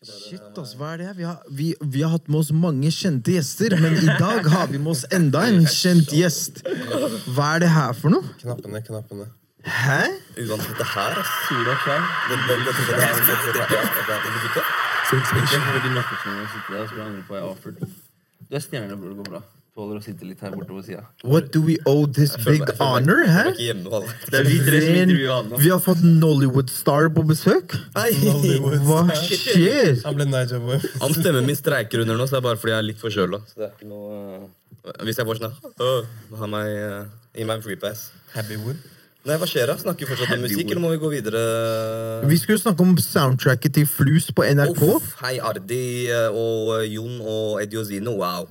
Shit, ass, hva er det? Vi har, vi, vi har hatt med oss mange kjente gjester, men i dag har vi med oss enda en kjent gjest. Hva er det her for noe? Knappene, knappene. Hæ? Uansett, det her er sola klar. Du er stjerne, bror. Det gå bra. Tåler å sitte litt her borte på sida. What do we owe this big honor? Hæ? Vi tre som intervjuer han nå. Vi har fått Nollywood-star på besøk. Nollywood Hva skjer? Han ble night job boy. Han stemmen min streiker under nå, så det er bare fordi jeg er litt forkjøla. Så det er ikke noe øh, Hvis jeg får sånn da. ha meg, Gi meg en free pass. Happywood. Nei, hva skjer da? Snakker vi fortsatt om musikk, eller må vi gå videre? Vi skulle snakke om soundtracket til Flus på NRK. Uff, hei, Ardi øh, og Jon og Ediozino. Wow.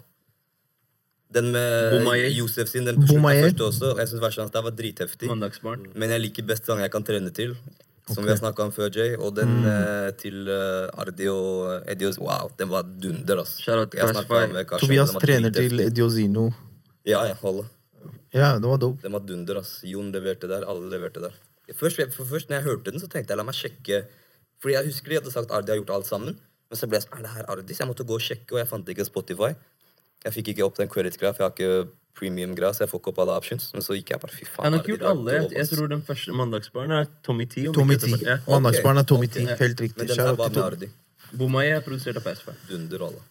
Den med. Josef sin, den på slutten første også. Jeg syns verset hans der var dritheftig. Men jeg liker best sangen jeg kan trene til. Som vi har snakka om før, Jay. Og den eh, til eh, Ardi og Edios. Wow, den var dunder, ass. Karsten, Tobias trener til. Ediozino. Ja, jeg holder. Ja, det var dope. Den var dunder, ass. Jon leverte der, alle leverte der. Først, for først når jeg hørte den, så tenkte jeg la meg sjekke Fordi jeg husker de hadde sagt Ardi har gjort alt sammen. Men så ble jeg sånn, er det her Ardi? Så jeg måtte gå og sjekke, og jeg fant ikke Spotify. Jeg fikk ikke opp den credit-greia, for jeg har ikke premium-greia, så jeg får ikke opp alle options. Men så gikk jeg bare, fy faen. Han har ikke gjort alle. Jeg, jeg tror den første Mandagsbarn er Tommy T. Tommy T. Ja. Mandagsbarn er Tommy T. Helt Helt Men riktig. den der var med Bomaye er produsert av Pacifier. Dunder, alle.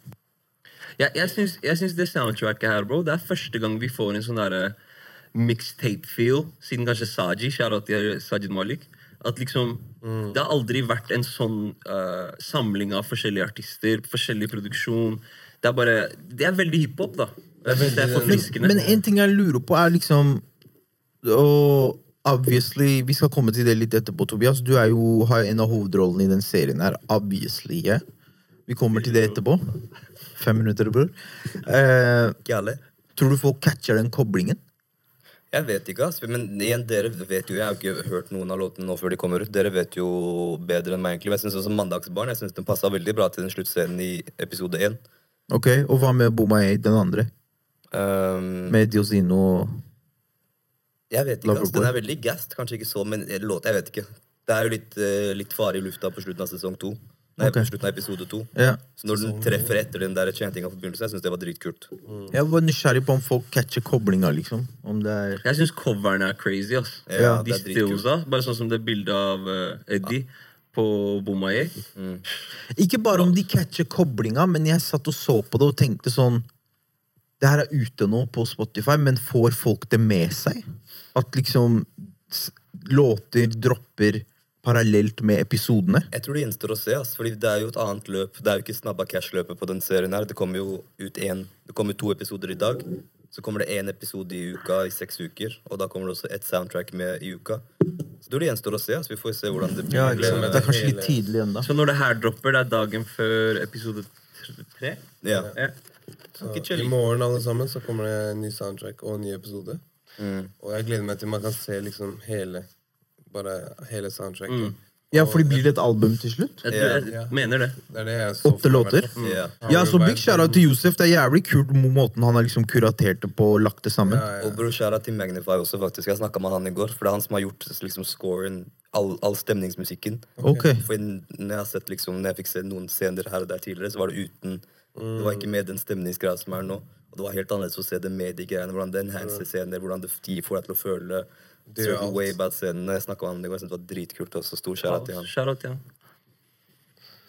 Jeg, jeg, syns, jeg syns det soundtracket her, bro, det er første gang vi får en sånn derre mixtape-feel, siden kanskje Saji, Sajid Malik, at liksom Det har aldri vært en sånn uh, samling av forskjellige artister, forskjellig produksjon. Det er bare Det er veldig hiphop, da. Det er forfriskende. Men en ting jeg lurer på, er liksom Og obviously Vi skal komme til det litt etterpå, Tobias. Du er jo, har jo en av hovedrollene i den serien her. Obviously. Yeah? Vi kommer til det etterpå. Fem minutter, bror. Eh, tror du folk catcher den koblingen? Jeg vet ikke, ass. Men igjen, dere vet jo Jeg har ikke hørt noen av låtene nå før de kommer ut. Dere vet jo bedre enn meg, egentlig. Men jeg synes også Mandagsbarn Jeg synes den passa veldig bra til den sluttscenen i episode én. Ok, Og hva med Bomaye, den andre? Um, Med Diosino og jeg vet ikke, ass. Den er veldig gassed. Kanskje ikke så, men låt Jeg vet ikke. Det er jo litt, uh, litt fare i lufta på slutten av sesong to. Nei, okay. på slutten av episode to. Ja. Så når den treffer etter den der chantinga på begynnelsen, jeg synes det var dritkult. Jeg var nysgjerrig på om folk catcher koblinga, liksom. Om det er Jeg syns coveren er crazy. ass. Ja, De det er dritkult. bare sånn som det bildet av uh, Eddie på Bomaye. Ikke bare om de catcher koblinga, men jeg satt og så på det og tenkte sånn Det her er ute nå på Spotify, men får folk det med seg? At liksom låter dropper parallelt med episodene? Jeg tror det gjenstår å se, ass, fordi det er jo et annet løp. Det er jo ikke Snabba Cash-løpet på den serien her. Det kommer jo ut en, det kommer to episoder i dag. Så kommer det én episode i uka i seks uker. Og da kommer det også et soundtrack med i uka. Så det gjenstår å se. ass. Vi får se hvordan det blir. Ja? Det er kanskje litt tidlig ennå. Så når det her dropper, det er dagen før episode tr- tre? Ja. Ja. Så I morgen alle sammen så kommer det en ny soundtrack og en ny episode. Mm. Og jeg gleder meg til man kan se liksom hele Bare hele soundtracken. Ja, fordi blir det et album til slutt? Jeg, tror, jeg Ja. mener det. Det er det jeg så Åtte låter? Mm. Ja. Så big shout-out til Josef. Det er jævlig kult måten han har liksom kuratert det på og lagt det sammen. Ja, ja. Og bror, kjære til Magnify også, faktisk. Jeg snakka med han i går. For det er han som har gjort liksom, scoren, all, all stemningsmusikken. Okay. For når jeg har sett liksom, når jeg fikk se noen scener her og der tidligere, så var det uten Det var ikke med den stemningsgreia som er nå. Og det var helt annerledes å se det med de greiene. Hvordan det enhancer scener, hvordan det de får deg til å føle Det about scenene. Jeg snakka om i går, det var dritkult. også Stor kjærlighet til han. Shout-out til han.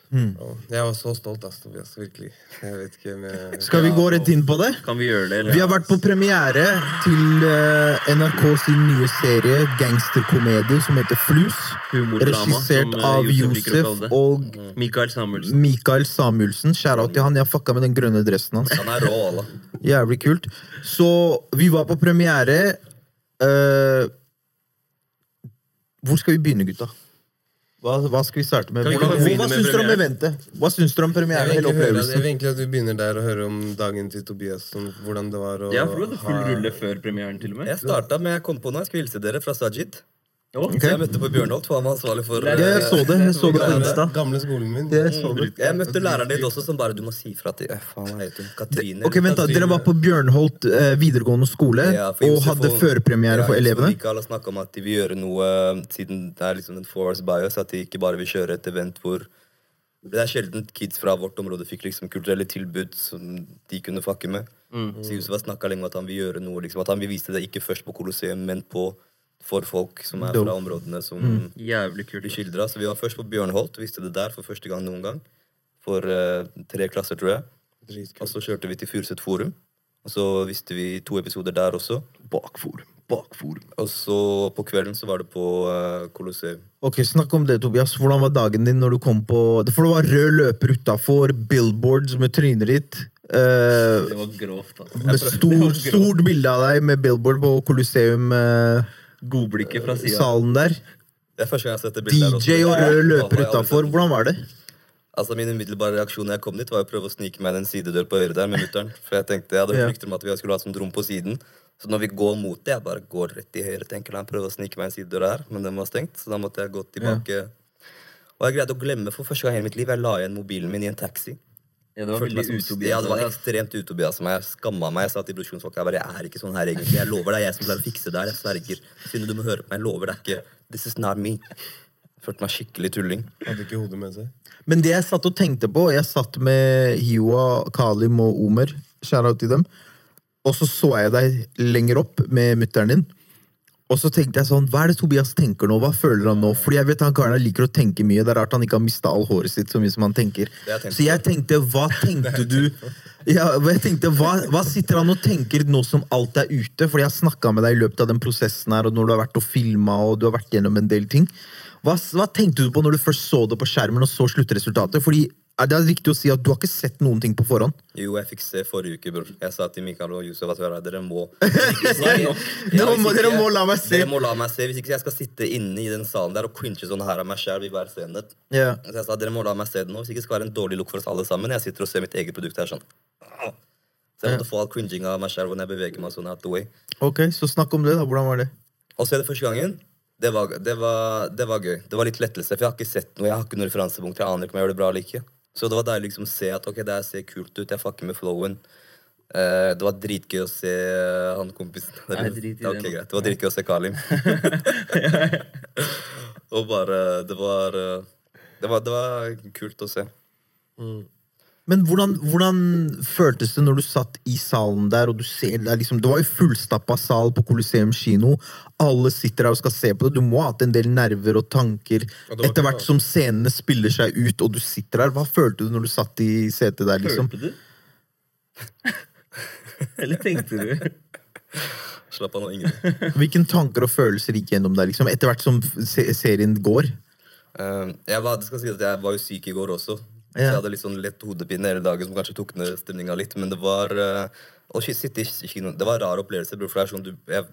Jeg var så stolt, ass, Tobias. Virkelig. Jeg vet ikke om jeg Skal vi gå rett inn på det? Kan vi gjøre det, eller? Vi har vært på premiere til eh, NRK sin nye serie, gangsterkomedie, som heter Flus. Regissert eh, av Josef det. og Mikael Samuelsen. Mikael Samuelsen. Shout-out til han. Jeg fucka med den grønne dressen hans. Han er rå. Jævlig kult. Så vi var på premiere. Eh, hvor skal vi begynne, gutta? Hva, hva skal vi starte med? Kan vi Hvordan, hva med syns dere om eventet? Hva syns dere om Jeg vil, høre, jeg vil egentlig at vi begynner der og høre om dagen til Tobias. Sånn, hvordan det var å Ja, for full ha- rulle før premieren, til og med. Jeg starta med jeg kom på noe. Jeg skulle hilse dere fra Sajid. Ok. Så jeg møtte på Bjørnholt, for han var ansvarlig for Ja, jeg så det. Jeg så det på Insta. Gamle skolen min. Jeg så det. Jeg møtte læreren din også, som bare Du må si fra til eh, Faen, jeg heter? Katrine? Ok, vent da, Dere var på Bjørnholt eh, videregående skole Ja, og Josef hadde førpremiere for ja, Josef elevene? Mikael har snakket om at de vil gjøre noe Siden det er liksom en four hours bias, at de ikke bare vil kjøre et event hvor Det er sjelden kids fra vårt område fikk liksom kulturelle tilbud som de kunne fucke med. Så Yusuf har snakka lenge om at han vil gjøre noe, liksom, at han vil vise det ikke først på Colosseum, men på, for folk som er fra områdene som Jævlig kult. blir skildra. Så vi var først på Bjørnholt, visste det der for første gang noen gang. For uh, tre klasser, tror jeg. Og så kjørte vi til Furuset Forum. Og så visste vi to episoder der også. Bakforum. Bakforum. Og så på kvelden så var det på uh, Colosseum. Ok, Snakk om det, Tobias. Hvordan var dagen din når du kom på For det var rød løper utafor, billboards med trynet ditt. Uh, Det var grovt, altså. med stor, stort bilde av deg med billboard på Colosseum. eh, Godblikket fra sida. salen der. Det er første gang jeg har sett det bildet. DJ og rød løper jeg utafor. Hvordan var det? Altså Min umiddelbare reaksjon da jeg kom dit, var å prøve å snike meg inn en sidedør på høyre der med mutter'n. For jeg tenkte, jeg hadde frykter om at vi skulle ha et sånt rom på siden. Så når vi går mot det, jeg bare går rett i høyre. tenker la Prøver å snike meg inn sidedør her, men den var stengt. Så da måtte jeg gå tilbake. Og jeg greide å glemme for første gang i hele mitt liv. Jeg la igjen mobilen min i en taxi. Ja, det var veldig utobias. Ja, det var ekstremt utobias av meg. Jeg skamma meg. Jeg sa til brorskjonsfolk jeg bare, jeg er ikke sånn her egentlig. Jeg lover deg, jeg som pleier å fikse det her. Jeg sverger. Synne, du må høre på meg. Jeg lover deg ikke. This is not me. Følte meg skikkelig tulling. Hadde ikke hodet med seg. Men det jeg satt og tenkte på Jeg satt med Hiwa, Kalim og Omer. Shout-out til dem. Og så så jeg deg lenger opp med mutter'n din. Og så tenkte jeg sånn, Hva er det Tobias tenker nå? Hva føler han nå? Fordi jeg vet han karen liker å tenke mye. Det er rart han ikke har mista all håret sitt så mye som han tenker. jeg Så jeg tenkte, hva tenkte du ja, jeg tenkte, hva, hva sitter han og tenker nå som alt er ute? Fordi jeg har snakka med deg i løpet av den prosessen her, og når du har vært og filma og du har vært gjennom en del ting. Hva, hva tenkte du på når du først så det på skjermen og så sluttresultatet? Fordi er det riktig å si at du har ikke sett noen ting på forhånd? Jo, jeg fikk se forrige uke, bror. Jeg sa til Mikael og Yusuf at dere må Dere må- dere må la meg se. Dere må la meg se. Hvis ikke jeg skal sitte inne i den salen der og cringe sånn her av meg sjæl i hver scene. Ja. Så jeg sa dere må la meg se det nå. Hvis ikke skal være en dårlig look for oss alle sammen. Jeg sitter og ser mitt eget produkt her sånn. Så jeg måtte få all cringinga av meg sjæl når jeg beveger meg sånn out the way. Ok, så snakk om det, da. Hvordan var det? Å se det første gangen, det var, det, var, det var gøy. Det var litt lettelse, for jeg har ikke sett noe. Jeg har ikke noe referansepunkt. Jeg aner ikke om jeg gjør det bra eller ikke. Så det var deilig liksom å se at ok, det her ser kult ut. Jeg fucker med flowen. Uh, det var dritgøy å se han kompisen der. Nei, drit i det okay, greit. Det var dritgøy å se Kalim. Og bare Det var eh, det var, det var kult å se. Men hvordan, hvordan føltes det når du satt i salen der, og du ser det liksom, Det var jo fullstappa sal på Colosseum kino. Alle sitter der og skal se på det. Du må ha hatt en del nerver og tanker Ja, etter hvert som scenene spiller seg ut, og du sitter der. Hva følte du når du satt i setet der, liksom? Følte du? Eller tenkte du? Slapp av nå, Ingrid. Hvilke tanker og følelser gikk gjennom deg liksom, etter hvert som se serien går? Uh, jeg, var, si at jeg var jo syk i går også. Så jeg hadde litt sånn lett hodepine hele dagen som kanskje tok ned stemninga litt. Men det var uh, å sitte i kino Det var en rar opplevelse. Bro, for det er sånn du, jeg,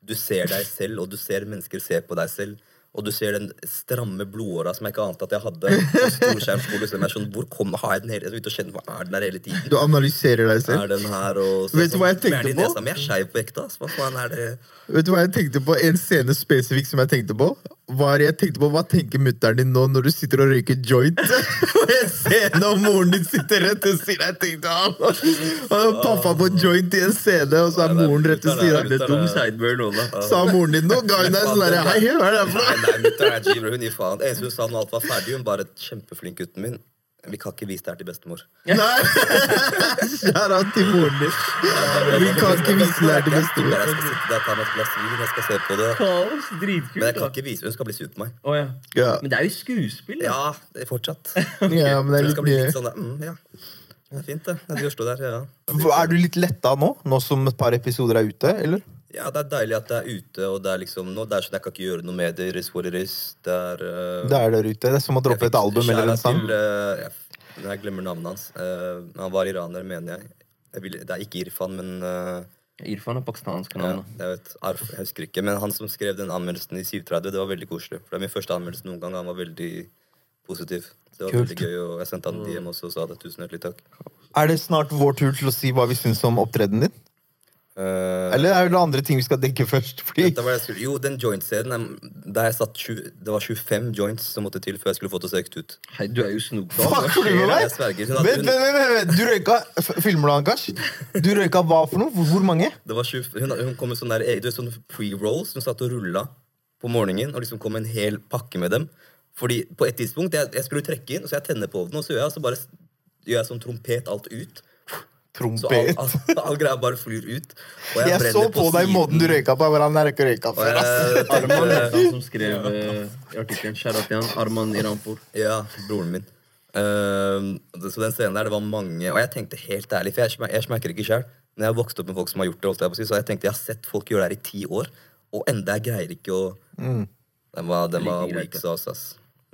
du ser deg selv, og du ser mennesker se på deg selv. Og du ser den stramme blodåra som jeg ikke ante at jeg hadde. på storskjermskole, så jeg er sånn, Hvor kom har jeg den hele Jeg ute og hva er den der hele tiden? Du analyserer deg selv. Er den her og så, Vet du hva jeg tenkte på?" Nesa, men jeg er skeiv på ekte. Hva faen er det? Vet du hva jeg tenkte på? En scene spesifikk som jeg tenkte på. Var jeg tenkte på, Hva tenker mutter'n din nå når du sitter og røyker joint? Og en scene og moren din sitter rett ved siden av. Jeg tenkte, han, Og pappa på joint i en scene, og så er moren rett ved siden av. Det er dum sideburn nå, da. Sa moren din noe? Ga hun deg sånn derre Hei, hva er det for noe? Nei, mutter'n er G. Hun gir faen. En som sa når alt var ferdig, hun bare kjempeflink gutten min. Vi kan ikke vise det her til bestemor. Nei! Kjære til moren din. Vi kan ikke vise det her til Jeg skal sitte der, ta meg et glass vin, jeg skal se på det. Kaos, dritkult. Men jeg kan ikke vise Hun skal bli sur på meg. Å, ja. Ja. Men det er jo skuespill. da. Ja, det er fortsatt. ja, men det er litt skal bli mye. litt sånn mm, ja. Det er fint, det. Er, står der, ja. Er du litt letta nå? Nå som et par episoder er ute, eller? Ja, det er deilig at det er ute, og det er liksom nå, det er sånn jeg kan ikke gjøre noe med det. It is what it is. Det er uh, Det er der ute. Det er som å droppe et album eller en sang. Til, eh, jeg, jeg glemmer navnet hans. Uh, han var iraner, mener jeg. jeg vil, det er ikke Irfan, men Irfan er pakistansk navn. da. jeg, vet, Arf, jeg husker ikke. Men han som skrev den anmeldelsen i 730, det var veldig koselig. For det er min første anmeldelse noen gang. Han var veldig positiv. Det var Kult. veldig gøy, og jeg sendte han DM også og sa det. Tusen hjertelig takk. Er det snart vår tur til å si hva vi syns om opptredenen din? Eh, Eller er det andre ting vi skal dekke først? Fordi Dette var jeg skulle, jo, den joint-scenen der jeg satt 20, Det var 25 joints som måtte til før jeg skulle få det se ut. Hei, du er jo Snoop Dogg. Vent, vent, vent. Du røyka Filmer du, Ankash? Du røyka hva for noe? Hvor- Hvor mange? det var 20, hun, hun kom med sånn der, du vet, sånn pre-rolls. Hun satt og rulla på morgenen og liksom kom med en hel pakke med dem. Fordi på et tidspunkt jeg, jeg skulle trekke inn, og så jeg tenner på den, og så gjør jeg, og så bare gjør jeg sånn trompet alt ut. Så all, Trompet. all, all greia bare flyr ut. Og Jeg så på, på deg måten du røyka på. Hvordan er han er ikke røyka før, ass. Arman han som skrev eh, i artikkelen. Han. Arman Iranpour. Ja, broren min. Uh, så den scenen der, det var mange Og jeg tenkte helt ærlig, for jeg, jeg smerker ikke sjøl. Men jeg har vokst opp med folk som har gjort det, holdt jeg på å si, så jeg tenkte jeg har sett folk gjøre det her i ti år, og enda jeg greier ikke å Den var, den var weak sauce, ass.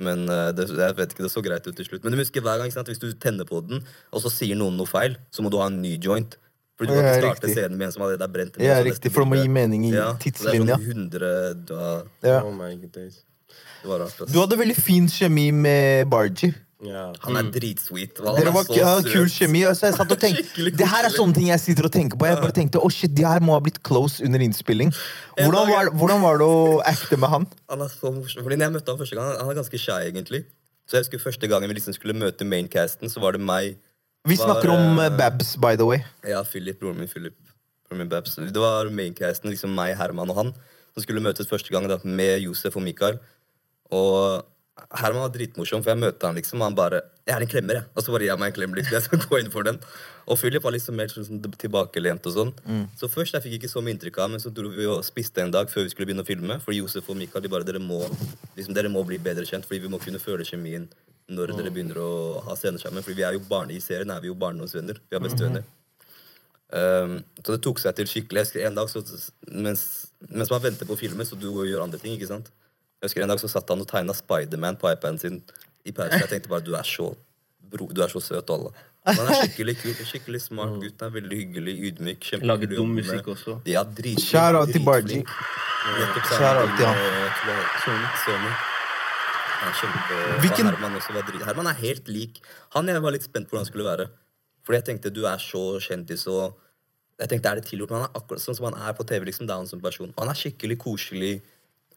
Men eh, det, jeg vet ikke, det så greit ut til slutt. Men du husker hver gang, sant? hvis du tenner på den, og så sier noen noe feil, så må du ha en ny joint. Fordi du kan ikke starte riktig. scenen med en som allerede er brent. Ja, riktig, for det må gi mening i ja, tidslinja. Det er sånn 100 du Ja. Oh my days. Det var rart, ass. Du hadde veldig fin kjemi med Bargie. Ja. Han er dritsweet. Han Dere er var så ja, kul kjemi. Altså, jeg satt og tenkte, det her er sånne ting jeg sitter og tenker på. Jeg bare tenkte, oh shit, De her må ha blitt close under innspilling. Hvordan var, hvordan var det å acte med han? Han er så morsom. Fordi når jeg møtte han første gang, han er ganske shy, egentlig. Så jeg husker første gangen vi liksom skulle møte maincasten, så var det meg Vi var, snakker om eh, Babs, by the way. Ja, Philip, broren min Philip. Broren min Babs. Det var maincasten, liksom meg, Herman og han, som skulle møtes første gang da, med Josef og Mikael. Og Herman var dritmorsom, for jeg møtte han liksom, og han bare 'Jeg er en klemmer', jeg. Og så bare gir jeg meg en klem, liksom. Jeg skal gå inn for den. Og Philip var liksom mer sånn tilbakelent og sånn. Så først jeg fikk ikke så mye inntrykk av men så dro vi og spiste en dag før vi skulle begynne å filme. For Josef og Mikael de bare dere må, liksom, dere må bli bedre kjent, fordi vi må kunne føle kjemien når dere begynner å ha scener sammen. Fordi vi er jo barne, i serien er vi jo barndomsvenner. Vi er bestevenner. Um, så det tok seg til skikkelig. Jeg en dag så, mens, mens man venter på å filme, så du gjør andre ting. ikke sant? Jeg husker En dag så satt han og tegna Spiderman på iPaden sin i pausen. Jeg tenkte bare du er så bro, du er så søt, alle. Han er skikkelig kul, skikkelig smart gutt. Han er veldig hyggelig, ydmyk. Lager dum musikk også. Ja, dritflink. Shout out til er Shout out til han. eh. Han kjempe... Hvilken- Herman også var drit... Herman er helt lik. Han jeg var litt spent på hvordan han skulle være. Fordi jeg tenkte du er så kjendis og Jeg tenkte er det tilgjort, men han er akkurat sånn som han er på TV. liksom, det er han som person. Han er skikkelig koselig.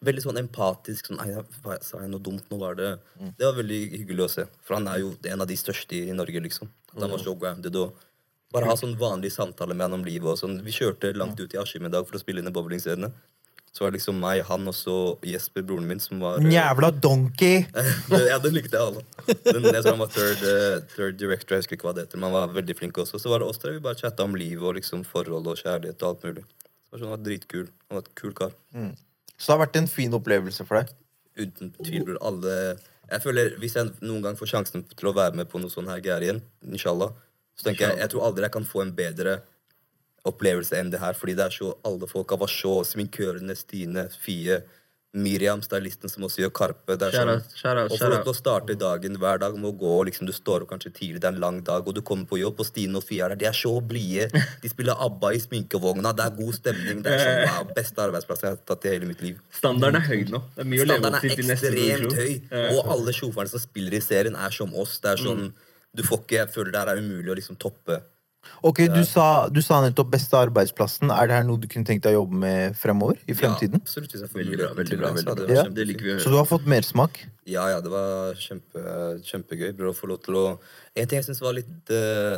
Veldig sånn empatisk. sånn, Nei, Sa jeg noe dumt nå? var Det Det var veldig hyggelig å se. For han er jo en av de største i Norge, liksom. At han var så grounded og Bare ha sånn vanlig samtale med han om livet. og sånn. Vi kjørte langt ut i Askim i dag for å spille inn i bowlingscene. Så var det liksom meg, han og så Jesper, broren min, som var Jævla donkey! ja, den likte jeg alle. Den, jeg tror han var third, eh, third director, jeg husker ikke hva det heter, men han var veldig flink også. Så var det oss der vi bare chatta om livet og liksom forhold og kjærlighet og alt mulig. Så var sånn, han var dritkul. Han var et kul kar. Så det har vært en fin opplevelse for deg. Uten tvil, bror. Alle Jeg føler, Hvis jeg noen gang får sjansen til å være med på noe sånn her greier igjen, inshallah, så tenker jeg jeg tror aldri jeg kan få en bedre opplevelse enn det her. Fordi det er så alle folka var så sminkørene, Stine, Fie, Miriam, stylisten som også gjør Karpe. Det er Shout sånn, out, shout out, og for å starte dagen hver dag med å gå liksom, Du står opp kanskje tidlig, det er en lang dag, og du kommer på jobb, og Stine og Fia er der. De er så blide. De spiller ABBA i sminkevogna. Det er god stemning. Det er sånn, wow, Beste arbeidsplass jeg har tatt i hele mitt liv. Standarden er høy nå. Det er mye å leve Standarden opp er til til neste ekstremt høy. Og alle sjåførene som spiller i serien, er som oss. Det er sånn, du får ikke, Jeg føler det her er umulig å liksom toppe. Ok, du sa, du sa nettopp beste arbeidsplassen. Er det her noe du kunne tenkt deg å jobbe med fremover? I fremtiden? Ja, absolutt. Hvis jeg får Veldig bra, veldig bra, det, så veldig bra. Ja. Det liker vi å Så du har fått mersmak? Ja, ja, det var kjempe, kjempegøy. Bra å få lov til å En ting jeg syns var litt uh,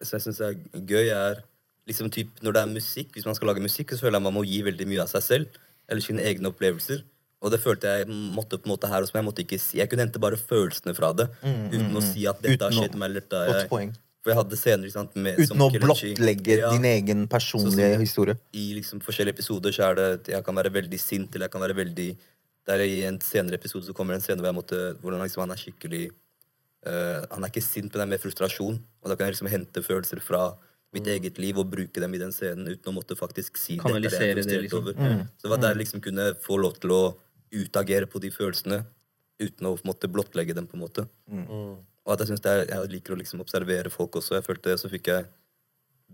Som jeg synes er gøy, er liksom typ, når det er musikk Hvis man skal lage musikk, så føler jeg man må gi veldig mye av seg selv. Eller sine egne opplevelser. Og det følte jeg måtte på en måte her hos meg. Jeg måtte ikke si Jeg kunne hente bare følelsene fra det. Uten å si at dette har skjedd meg. Eller dette jeg. For jeg hadde scener ikke sant, med, Uten som å blottlegge Ja. din egen personlige historie. i liksom forskjellige episoder så er det jeg kan være veldig sint, eller jeg kan være veldig Der I en senere episode så kommer det en scene hvor jeg måtte, hvor han, liksom, han er skikkelig uh, Han er ikke sint, men det er mer frustrasjon. Og da kan jeg liksom hente følelser fra mitt eget liv og bruke dem i den scenen uten å måtte faktisk si det er det jeg Kanalisere det, liksom. over. Så det var der jeg liksom kunne få lov til å utagere på de følelsene uten å måtte blottlegge dem. på en måte. Og at jeg synes det er, jeg liker å liksom observere folk også. Jeg følte det, Så fikk jeg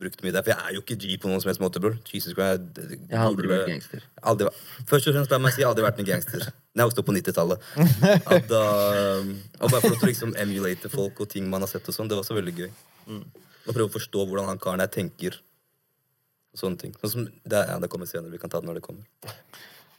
brukt mye der. For jeg er jo ikke G på noen som helst måte, bror. Jesus Christ, jeg, Jeg har aldri vært gangster. Aldri, først og fremst la meg si, jeg har aldri vært en gangster. Når jeg vokste opp på 90-tallet. Og bare for å liksom emulate folk og ting man har sett og sånn, det var så veldig gøy. Og prøve å forstå hvordan han karen her tenker. Og sånne ting. Sånn som, det, ja, det kommer senere. Vi kan ta det når det kommer.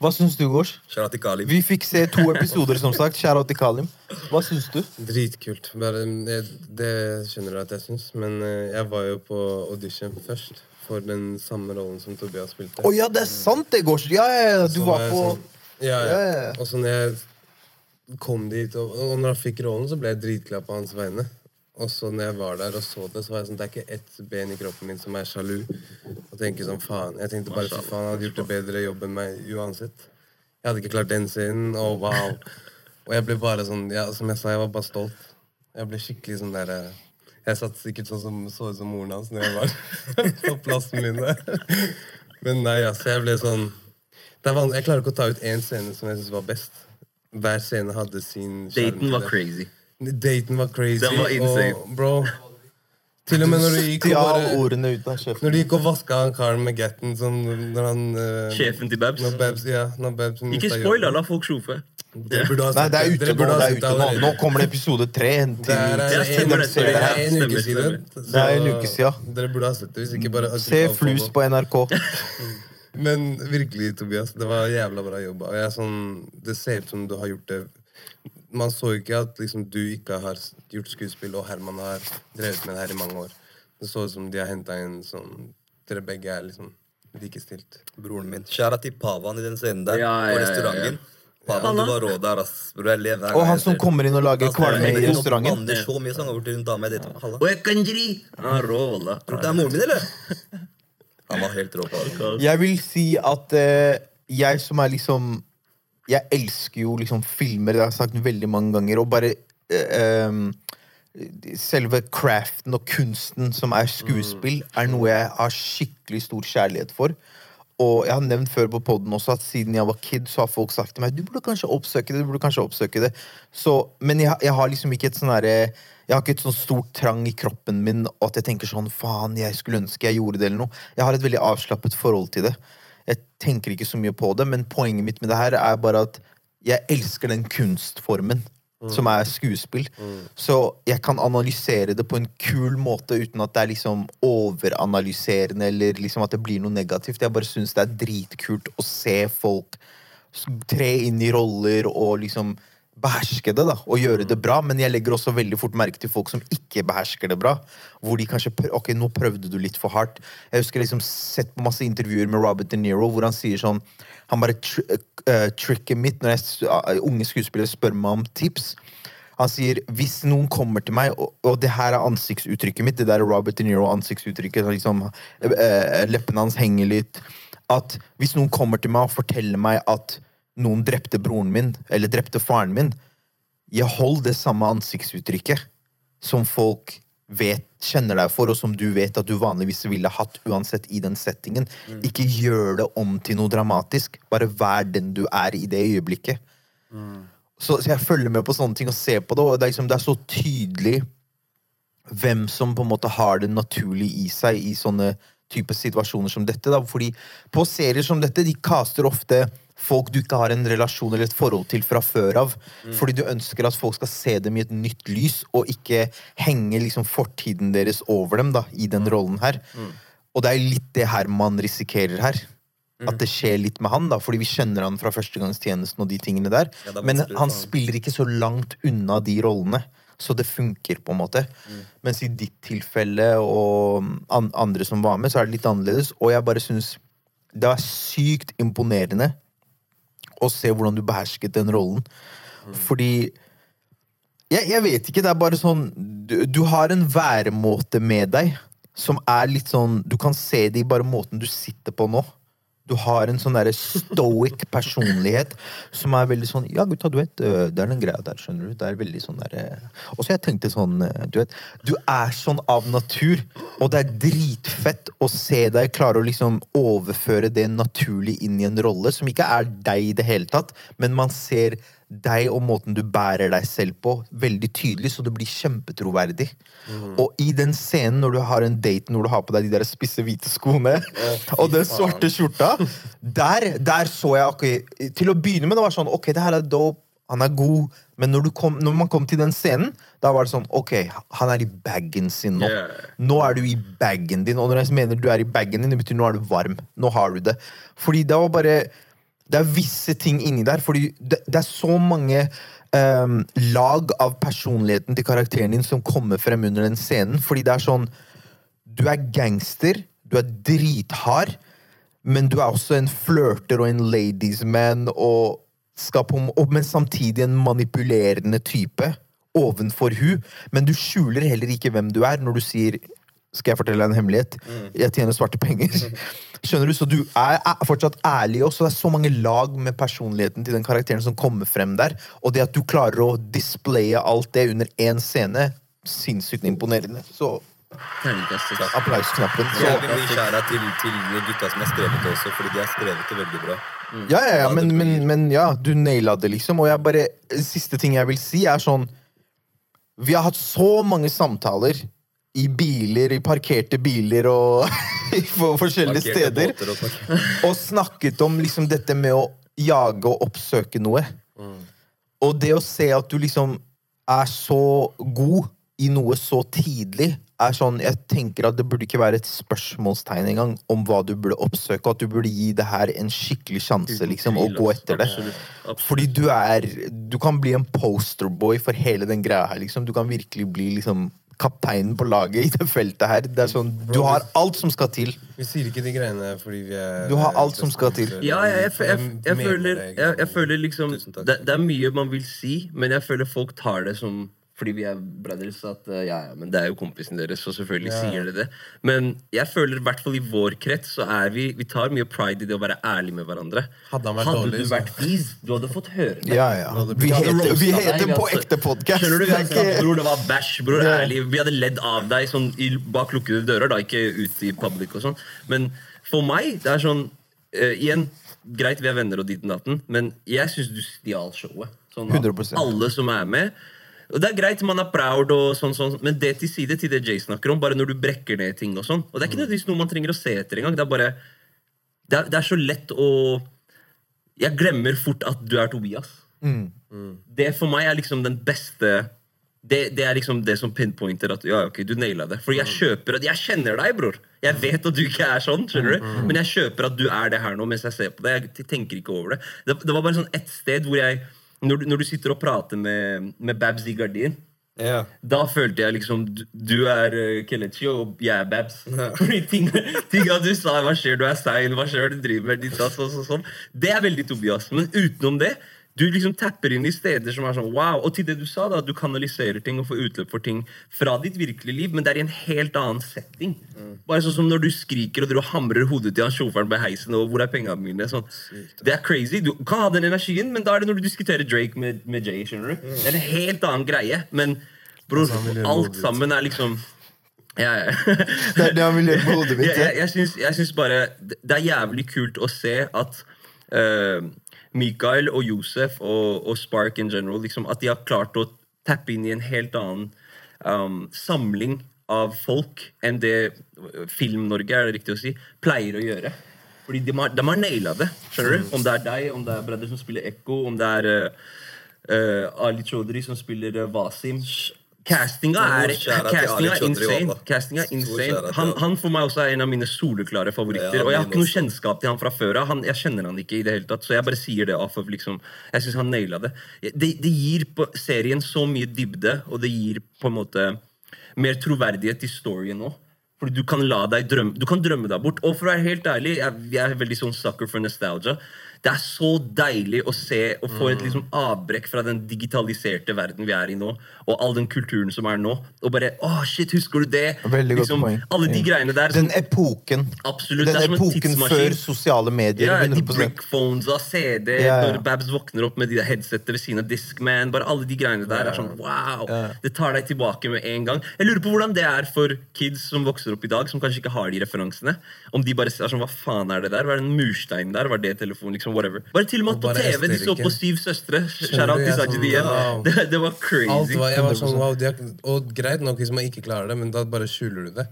Hva syns du, Gors? Sharat Kalim. Vi fikk se to episoder, som sagt. Shout-out til Kalim. Hva syns du? Dritkult. Bare, det, det skjønner du at jeg syns. Men eh, jeg var jo på audition først for den samme rollen som Tobias spilte. Å ja, det er sant, det, Gors! Ja, ja, ja, du Så var på sånn- ja, ja. Ja, ja, ja. Og så når jeg kom dit, og, og når han fikk rollen, så ble jeg dritglad på hans vegne. Og så når jeg var der og så det, så var jeg sånn Det er ikke ett ben i kroppen min som er sjalu. Og tenker sånn, faen Jeg tenkte bare fy faen, jeg hadde gjort det bedre jobb enn meg uansett. Jeg hadde ikke klart den scenen. Å, wow. Og jeg ble bare sånn ja, Som jeg sa, jeg var bare stolt. Jeg ble skikkelig sånn der eh, Jeg satt sikkert sånn som så ut som moren hans når jeg var på plassen min der. Men nei, altså, jeg ble sånn det Jeg klarer ikke å ta ut én scene som jeg syns var best. Hver scene hadde sin sjarm Daten var crazy. Daten var crazy. Den var insane. Og, bro Til og med når du gikk og bare ordene ut av kjeften. Når du gikk og vaska han karen med getten sånn når han uh, Sjefen til Babs. Når Babs, ja, når Babs Ikke spoil. La folk sjofe. Dere burde ha Nei, det er ute nå. Det er ute nå. Nå kommer det episode tre. Det er, er en uke siden. Det er en uke siden. Dere burde ha sett det. Hvis ikke bare Se Flus på NRK. Men virkelig, Tobias, det var jævla bra jobba. Og jeg er sånn, det ser ut som du har gjort det Man så ikke at liksom, du ikke har gjort skuespill, og Herman har drevet med det her i mange år. Det så ut som de har henta inn sånn Dere begge er liksom likestilt. Broren min. Kjære til Pavan i den scenen der. Ja, ja, på ja, restauranten. Pavan, du var rå der, ass. Bro, jeg lever her. Og han som kommer inn og lager kvalme i i han restauranten. banner så mye sanger over til en dame jeg dater. Halla. Og jeg kan gri! Han er rå, wallah. Tror du det er moren min, eller? Han var helt rå på det. Jeg vil si at uh, jeg som er liksom Jeg elsker jo liksom filmer, det har jeg sagt veldig mange ganger, og bare eh, Selve craften og kunsten som er skuespill, er noe jeg har skikkelig stor kjærlighet for. Og jeg har nevnt før på podden også at siden jeg var kid, så har folk sagt til meg du burde kanskje oppsøke det. du burde kanskje oppsøke det. Så, men jeg, jeg har liksom ikke et sånn jeg har ikke et sånn stort trang i kroppen min og at jeg tenker sånn faen, jeg skulle ønske jeg gjorde det. eller noe. Jeg har et veldig avslappet forhold til det. Jeg tenker ikke så mye på det, men poenget mitt med det her er bare at jeg elsker den kunstformen som er skuespill. Så jeg kan analysere det på en kul måte uten at det er liksom overanalyserende eller liksom at det blir noe negativt. Jeg bare syns det er dritkult å se folk tre inn i roller og liksom beherske det da, og gjøre det bra, men jeg legger også veldig fort merke til folk som ikke behersker det bra. Hvor de kanskje Ok, nå prøvde du litt for hardt. Jeg husker liksom sett på masse intervjuer med Robert De Niro hvor han sier sånn Han bare tr uh, tricket mitt når jeg, uh, unge skuespillere spør meg om tips. Han sier hvis noen kommer til meg, og, og det her er ansiktsuttrykket mitt, det der Robert De Niro-ansiktsuttrykket, liksom, uh, leppene hans henger litt At hvis noen kommer til meg og forteller meg at noen drepte broren min, eller drepte faren min, jeg holder det samme ansiktsuttrykket som folk vet, kjenner deg for, og som du vet at du vanligvis ville hatt uansett i den settingen. Ikke gjør det om til noe dramatisk. Bare vær den du er i det øyeblikket. Så, så jeg følger med på sånne ting og ser på det, og det er, liksom, det er så tydelig hvem som på en måte har det naturlig i seg i sånne type situasjoner som dette. Da. Fordi på serier som dette, de kaster ofte folk du ikke har en relasjon eller et forhold til fra før av. Fordi du ønsker at folk skal se dem i et nytt lys, og ikke henge liksom fortiden deres over dem da, i den rollen her. Og det er litt det her man risikerer her. At det skjer litt med han, da, fordi vi kjenner han fra førstegangstjenesten og de tingene der. Ja, Men han spiller ikke så langt unna de rollene. Så det funker, på en måte. Mens i ditt tilfelle og andre som var med, så er det litt annerledes. Og jeg bare syns det er sykt imponerende å se hvordan du behersket den rollen. Fordi jeg, jeg vet ikke, det er bare sånn du, du har en væremåte med deg som er litt sånn Du kan se det i bare måten du sitter på nå. Du har en sånn derre stoic personlighet som er veldig sånn Ja, gutta, du vet, det er den greia der, skjønner du. Det er veldig sånn derre Og så jeg tenkte sånn, du vet Du er sånn av natur, og det er dritfett å se deg klare å liksom overføre det naturlig inn i en rolle som ikke er deg i det hele tatt, men man ser deg og måten du bærer deg selv på, veldig tydelig, så det blir kjempetroverdig. Og i den scenen når du har en date når du har på deg de der spisse, hvite skoene og den svarte skjorta, der, der så jeg ok, Til å begynne med det var sånn Ok, det her er dope, han er god, men når, du kom, når man kom til den scenen, da var det sånn Ok, han er i bagen sin nå. Yeah. Nå er du i bagen din, og når jeg mener du er i bagen din, det betyr nå er du varm. Nå har du det. Fordi det var bare Det er visse ting inni der, fordi det, det er så mange um, lag av personligheten til karakteren din som kommer frem under den scenen. Fordi det er sånn Du er gangster, du er drithard, men du er også en flørter og en ladies man og og, men samtidig en manipulerende type ovenfor hun, men du skjuler heller ikke hvem du er når du sier skal jeg fortelle deg en hemmelighet? Jeg tjener svarte penger. Skjønner du? Så du er, er fortsatt ærlig også. Det er så mange lag med personligheten til den karakteren som kommer frem der. Og det at du klarer å displaye alt det under én scene, sinnssykt imponerende. Så applausknappen. Så Så, jævlig mye skjæra til, til gutta som har skrevet det også, fordi de har skrevet det veldig bra. ja, ja, ja, men, men, men ja, du naila det, liksom. Og jeg bare Siste ting jeg vil si, er sånn Vi har hatt så mange samtaler i biler, i parkerte biler og på forskjellige steder. og og snakket om liksom dette med å jage og oppsøke noe. Og det å se at du liksom er så god i noe så tidlig, er sånn Jeg tenker at det burde ikke være et spørsmålstegn engang om hva du burde oppsøke, og at du burde gi det her en skikkelig sjanse, liksom, og gå etter det. Absolutt. Absolutt. Fordi du er Du kan bli en posterboy for hele den greia her, liksom. Du kan virkelig bli liksom kapteinen på laget i det feltet her. Det er sånn, Du har alt som skal til. Vi sier ikke de greiene fordi vi er Du har alt som skal til. Ja, jeg, jeg, jeg, jeg, føler, jeg, jeg føler liksom det, det er mye man vil si, men jeg føler folk tar det som fordi vi er brothers, at uh, ja, ja, men det er jo kompisen deres, og selvfølgelig Ja. sier dere det. Men jeg føler i hvert fall i vår krets så er vi Vi tar mye pride i det å være ærlig med hverandre. Hadde han vært Hadde dårlig, du vært fis, du hadde fått høre det. Ja, ja. Vi Vi hadde heter, vi heter på ekte podkast. Skjønner du? Vi hadde sagt, bror, det var bæsj, bror, ærlig. Vi hadde ledd av deg sånn i, bak lukkede dører, da, ikke ut i public og sånn. Men for meg, det er sånn uh, Igjen, greit, vi er venner og dit og datten, men jeg syns du stjal showet. Sånn, 100%. Alle som er med. Og Det er greit, man er proud, og sånn, sånn, men det til side til det Jay snakker om. Bare når du brekker ned ting og sånn. Og det er ikke nødvendigvis noe man trenger å se etter engang. Det er bare det er, det er så lett å Jeg glemmer fort at du er Tobias. Det for meg er liksom den beste det, det er liksom det som pinpointer at ja, ok, du naila det. For jeg kjøper at Jeg kjenner deg, bror. Jeg vet at du ikke er sånn, skjønner du? Men jeg kjøper at du er det her nå mens jeg ser på det. Jeg tenker ikke over det. Det, det var bare sånn ett sted hvor jeg Når du, når du sitter og prater med, med Babs i gardin yeah. da følte jeg liksom Du, du er uh, Kelechi, og jeg er Babs. Fordi ting, tinga du sa, hva skjer, du er sein, hva skjer, du driver med ditt, sånn, sånn, sånn, sånn. Det er veldig Tobias. Men utenom det, du liksom tapper inn i steder som er sånn wow. Og til det du sa, da, at du kanaliserer ting og får utløp for ting fra ditt virkelige liv, men det er i en helt annen setting. Bare sånn som når du skriker og du hamrer hodet til han sjåføren på heisen, og hvor er pengene mine? Sånn. Det er crazy. Du kan ha den energien, men da er det når du diskuterer Drake med, med Jay. skjønner du? Det er en helt annen greie. Men bror, Altså, alt sammen er liksom ja, ja. Det er det han vil gjøre på hodet mitt. jeg, jeg, jeg, jeg syns bare det er jævlig kult å se at eh, Mikael og Josef og, og Spark in general liksom, At de har klart å tappe inn i en helt annen um, samling av folk enn det Film-Norge er det riktig å si, pleier å gjøre. Fordi de har, de har naila det. skjønner du? Om det er deg, om det er Brother som spiller Ekko, om det er uh, Ali Chaudhry som spiller uh, Wasim. Castinga er, castinga er insane. Castinga er insane. Han, han. for meg også er en av mine soleklare favoritter. Ja, og jeg har ikke noe kjennskap til han fra før av. Jeg kjenner han ikke i det hele tatt, så jeg bare sier det of liksom Jeg syns han naila det. det. Det gir på serien så mye dybde, og det gir på en måte mer troverdighet til storyen nå. Fordi du kan drømme Du kan drømme deg bort. Og for å være helt ærlig, jeg, jeg er veldig sånn sucker for nostalgia. Det er så deilig å se og få Mm. et liksom avbrekk fra den digitaliserte verden vi er i nå, og all den kulturen som er nå. Og bare Å, shit, husker du det? Liksom. Alle de greiene der. Den epoken. Absolutt, Den epoken før sosiale medier. Ja, de brickphones av CD, Ja, ja. når Babs våkner opp med de der ved siden av Discman. Bare alle de greiene der er sånn wow! Det tar deg tilbake med en gang. Jeg lurer på hvordan det er for kids som vokser opp i dag, som kanskje ikke har de referansene. Om de bare ser sånn, hva faen er det der? Hva er den mursteinen der? Var det telefon? Liksom, whatever. Bare til og med Og på TV, de så på Syv søstre. Shout out til sånn, igjen. Det, var Alt crazy. var, jeg var sånn, wow, de har, og greit nok hvis man ikke klarer det, men da bare skjuler du det.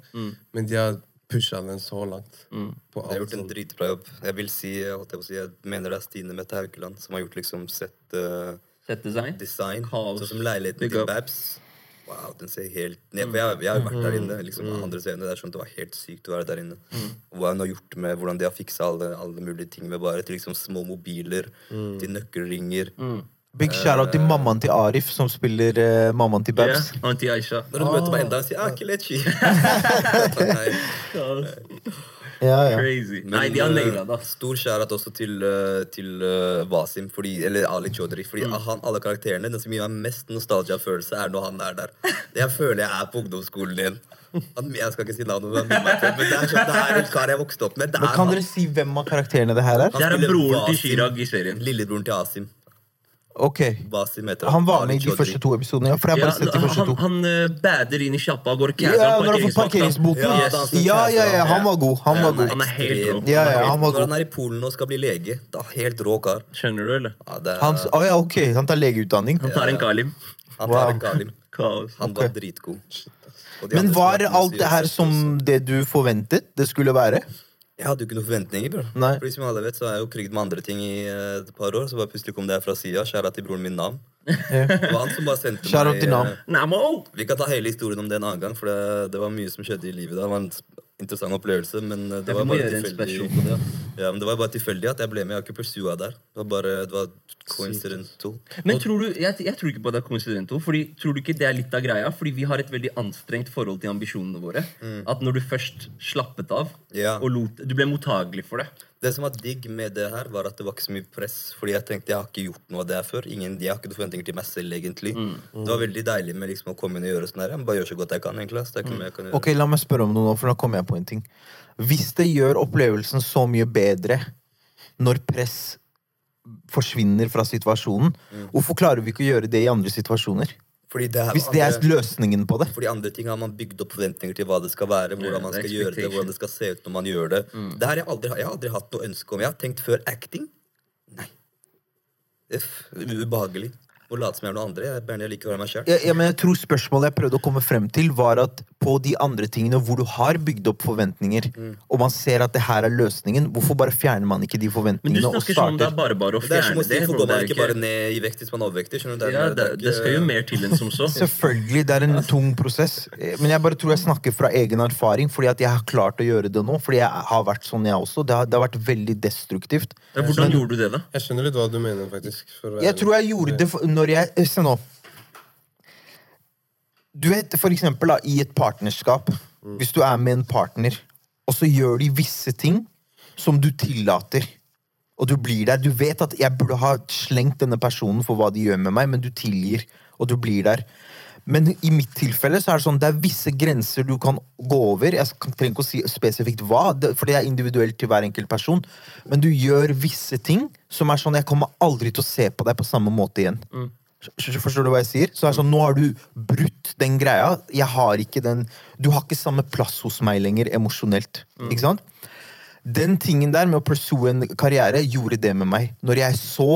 Men de har pusha den så langt. På De har gjort en sånt. dritbra jobb. Jeg vil si, jeg, si, jeg mener det er Stine Mette Haukeland som har gjort liksom sett uh, Sett design. Design. Sånn som leiligheten til. Babs. Wow, den ser helt ned. For jeg, jeg har jo vært der inne. liksom andre scener, Det er sånn, det var helt sykt å være der inne. Og Hva hun har gjort med hvordan de har fiksa alle, alle mulige ting med bare til liksom små mobiler, til nøkkelringer. Big shout-out til mammaen til Arif, som spiller uh, mammaen til Babs. Auntie Aisha. Når hun møter meg enda, sier jeg ah, Kelechi. Nei. Ja, ja. Crazy. Men, Nei, de har eh, naila det. Stor kjærlighet også til, eh, til uh, Wasim, fordi, eller Ali Chaudhry. Fordi Mm. han, alle karakterene, Den som gir meg mest nostalgia-følelse, er når han er der. Jeg føler jeg er på ungdomsskolen igjen. Han, jeg skal ikke si navnet, men, det er, sånn, det er en kar jeg vokste opp med. Det Men kan han. dere si hvem av karakterene det her er? Det er broren til. Chirag i serien. Lillebroren til Asim. Ok. Han var med i de første to episodene. Ja, for jeg har bare sett de første han, to. han eh, bader inn i sjappa og går og Ja, når han får parkeringsboten. Ja, Ja, han ja, han var god. Han var god. Han er helt rå. Ja, ja, han var Når han er i Polen og skal bli lege, da helt rå kar. Skjønner du, eller? Ja, det er, Han, oh, ja, ok, han tar legeutdanning. Han tar en Kalim. han tar en Kalim. Kaos. Han var dritgod. Men var alt det her som det du forventet det skulle være? Jeg hadde jo ikke noen forventninger. bro. Nei. Fordi som alle vet, så har jeg jo kriget med andre ting i eh, et par år. Så bare plutselig kom det her fra sida. Skjæra til broren min Nam. Det var han som bare sendte Shout out meg til Nam. eh, Namo! Vi kan ta hele historien om det en annen gang, for det, det var mye som skjedde i livet da. Det var en interessant opplevelse, men eh, det var bare tilfeldig. Ja, men det var bare tilfeldig at jeg ble med. Jeg har ikke pursua der. Det var bare det var coincidental. Men tror du, jeg, jeg tror ikke på det er coincidento. Fordi, tror du ikke det er litt av greia? Fordi vi har et veldig anstrengt forhold til ambisjonene våre. At når du først slappet av, Ja. og lot, du ble mottagelig for det Det som var digg med det her, var at det var ikke så mye press. Fordi jeg tenkte jeg har ikke gjort noe av det her før. Ingen, jeg har ikke noen forventninger til meg selv, egentlig. Det var veldig deilig med liksom å komme inn og gjøre sånn her. Jeg bare gjør så godt jeg kan, egentlig. Så det er ikke noe jeg kan gjøre. Ok, La meg spørre om noe nå, for da kommer jeg på en ting. Hvis det gjør opplevelsen så mye bedre når press forsvinner fra situasjonen, hvorfor klarer vi ikke å gjøre det i andre situasjoner? Fordi det er Hvis det er løsningen på det? Fordi andre ting har man bygd opp forventninger til hva det skal være, hvordan man skal gjøre det, hvordan det skal se ut når man gjør det. Det her jeg, aldri, jeg har aldri hatt noe ønske om. Jeg har tenkt før acting. Nei. Uff, ubehagelig. Å late som jeg er noe andre. Jeg liker å være meg selv. Ja, ja, men jeg tror spørsmålet jeg prøvde å komme frem til, var at på de andre tingene hvor du har bygd opp forventninger, og man ser at det her er løsningen, hvorfor bare fjerner man ikke de forventningene? Men du snakker som om det er bare bare å Det er som fjerne å si, det. går Det man er ikke bare ned i vekt hvis man er overvektig? Det er- ja, det det, er det skal jo mer til enn som så. Selvfølgelig, det er en tung prosess. Eh, Men jeg bare tror jeg snakker fra egen erfaring, fordi at jeg har klart å gjøre det nå. Fordi jeg har vært sånn, jeg også. Det har, det har vært veldig destruktivt. Ja, Hvordan gjorde du det, da? Jeg skjønner litt hva du mener, faktisk. for å være Jeg tror jeg gjorde det for, når jeg eh, Se nå. Du vet for eksempel da, i et partnerskap. Hvis du er med en partner, og så gjør de visse ting som du tillater. Og du blir der. Du vet at jeg burde ha slengt denne personen for hva de gjør med meg, men du tilgir, og du blir der. Men i mitt tilfelle så er det sånn, det er visse grenser du kan gå over. Jeg trenger ikke å si spesifikt hva, for det er individuelt til hver enkelt person. Men du gjør visse ting som er sånn Jeg kommer aldri til å se på deg på samme måte igjen. Mm. Forstår du hva jeg sier? Så det er sånn, Nå har du brutt den greia. Jeg har ikke den Du har ikke samme plass hos meg lenger emosjonelt. Ikke sant? Den tingen der med å pursue en karriere gjorde det med meg. Når jeg så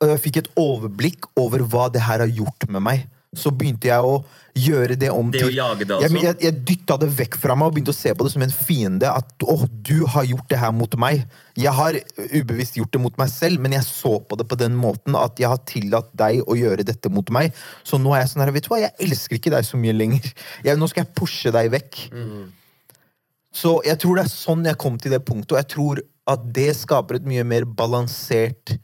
og jeg fikk et overblikk over hva det her har gjort med meg. Så begynte jeg å gjøre det om Det å til jage det, altså? jeg, jeg dytta det vekk fra meg og begynte å se på det som en fiende. At å, du har gjort det her mot meg. Jeg har ubevisst gjort det mot meg selv, men jeg så på det på den måten at jeg har tillatt deg å gjøre dette mot meg. Så nå er jeg sånn her, vet du hva, jeg elsker ikke deg så mye lenger. Jeg, nå skal jeg pushe deg vekk. Så jeg tror det er sånn jeg kom til det punktet, og jeg tror at det skaper et mye mer balansert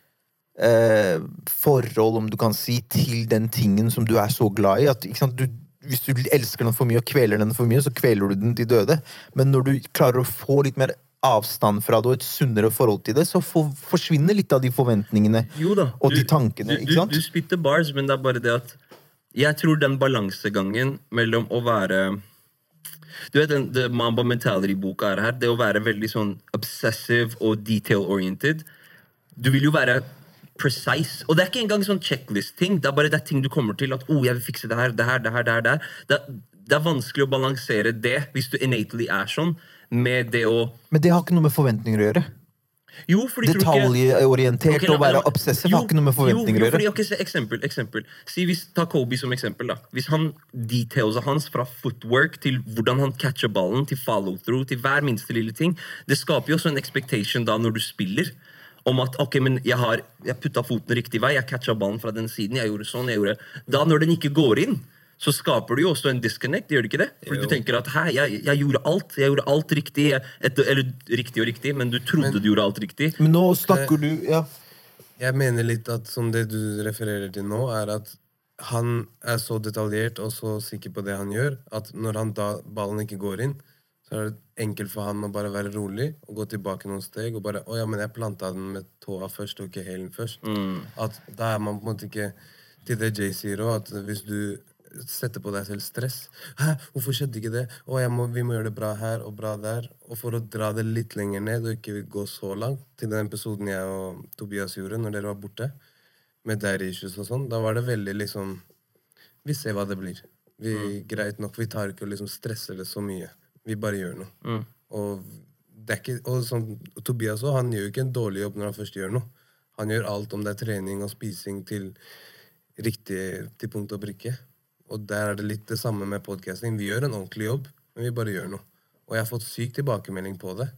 eh, forhold, om du kan si, til den tingen som du er så glad i. At, sant, du, hvis du elsker den for mye og kveler den for mye, så kveler du den til døde. Men når du klarer å få litt mer avstand fra det og et sunnere forhold til det, så for, forsvinner litt av de forventningene da. og de tankene. Du, ikke sant? du, du spytter bars, men det er bare det at Jeg tror den balansegangen mellom å være Du vet den the Mamba Mentality-boka er her. Det å være veldig sånn obsessive og detail-oriented. Du vil jo være precise. Og det er ikke engang sånn checklist-ting. Det er bare det er ting du kommer til. At oh, jeg vil fikse det her, det her, det her, det her. Det, her. det, er- det er vanskelig å balansere det hvis du innately er sånn, med det å Men det har ikke noe med forventninger å gjøre. Jo, fordi Detaljorientert Ok, la- og være obsessiv har ikke noe med forventninger å gjøre. Okay, eksempel, eksempel. Si hvis, Ta Kobe som eksempel. da. Hvis han detailsa hans fra footwork til hvordan han catcher ballen, til follow-through, til hver minste lille ting, det skaper jo også en expectation da når du spiller. Om at ok, men jeg har jeg putta foten riktig vei, jeg catcha ballen fra den siden. jeg gjorde sånn, jeg gjorde... Da når den ikke går inn, så skaper du jo også en disconnect. gjør det ikke det? Fordi Jo. du tenker at hæ, jeg, jeg gjorde alt jeg gjorde alt riktig. Jeg, et, eller riktig og riktig, men du trodde du gjorde alt riktig. Men nå snakker du ja. Jeg mener litt at som det du refererer til nå, er at han er så detaljert og så sikker på det han gjør, at når han da ballen ikke går inn, så er det enkelt for han å bare være rolig og gå tilbake noen steg og bare Å ja, men jeg planta den med tåa først, og ikke hælen først. At da er man på en måte ikke Til det Jay sier òg, at hvis du setter på deg selv stress Hæ, hvorfor skjedde ikke det? Å, jeg må, vi må gjøre det bra her og bra der. Og for å dra det litt lenger ned og ikke gå så langt, til den episoden jeg og Tobias gjorde når dere var borte, med dairy issues og sånn, da var det veldig liksom Vi ser hva det blir. Vi, Greit nok, vi tar ikke og liksom stresser det så mye. Vi bare gjør noe. Og, det er ikke, og sånn, Tobias også, han gjør jo ikke en dårlig jobb når han først gjør noe. Han gjør alt om det er trening og spising til riktig til punkt og prikke. Og der er det litt det samme med podcasting. Vi gjør en ordentlig jobb, men vi bare gjør noe. Og jeg har fått syk tilbakemelding på det.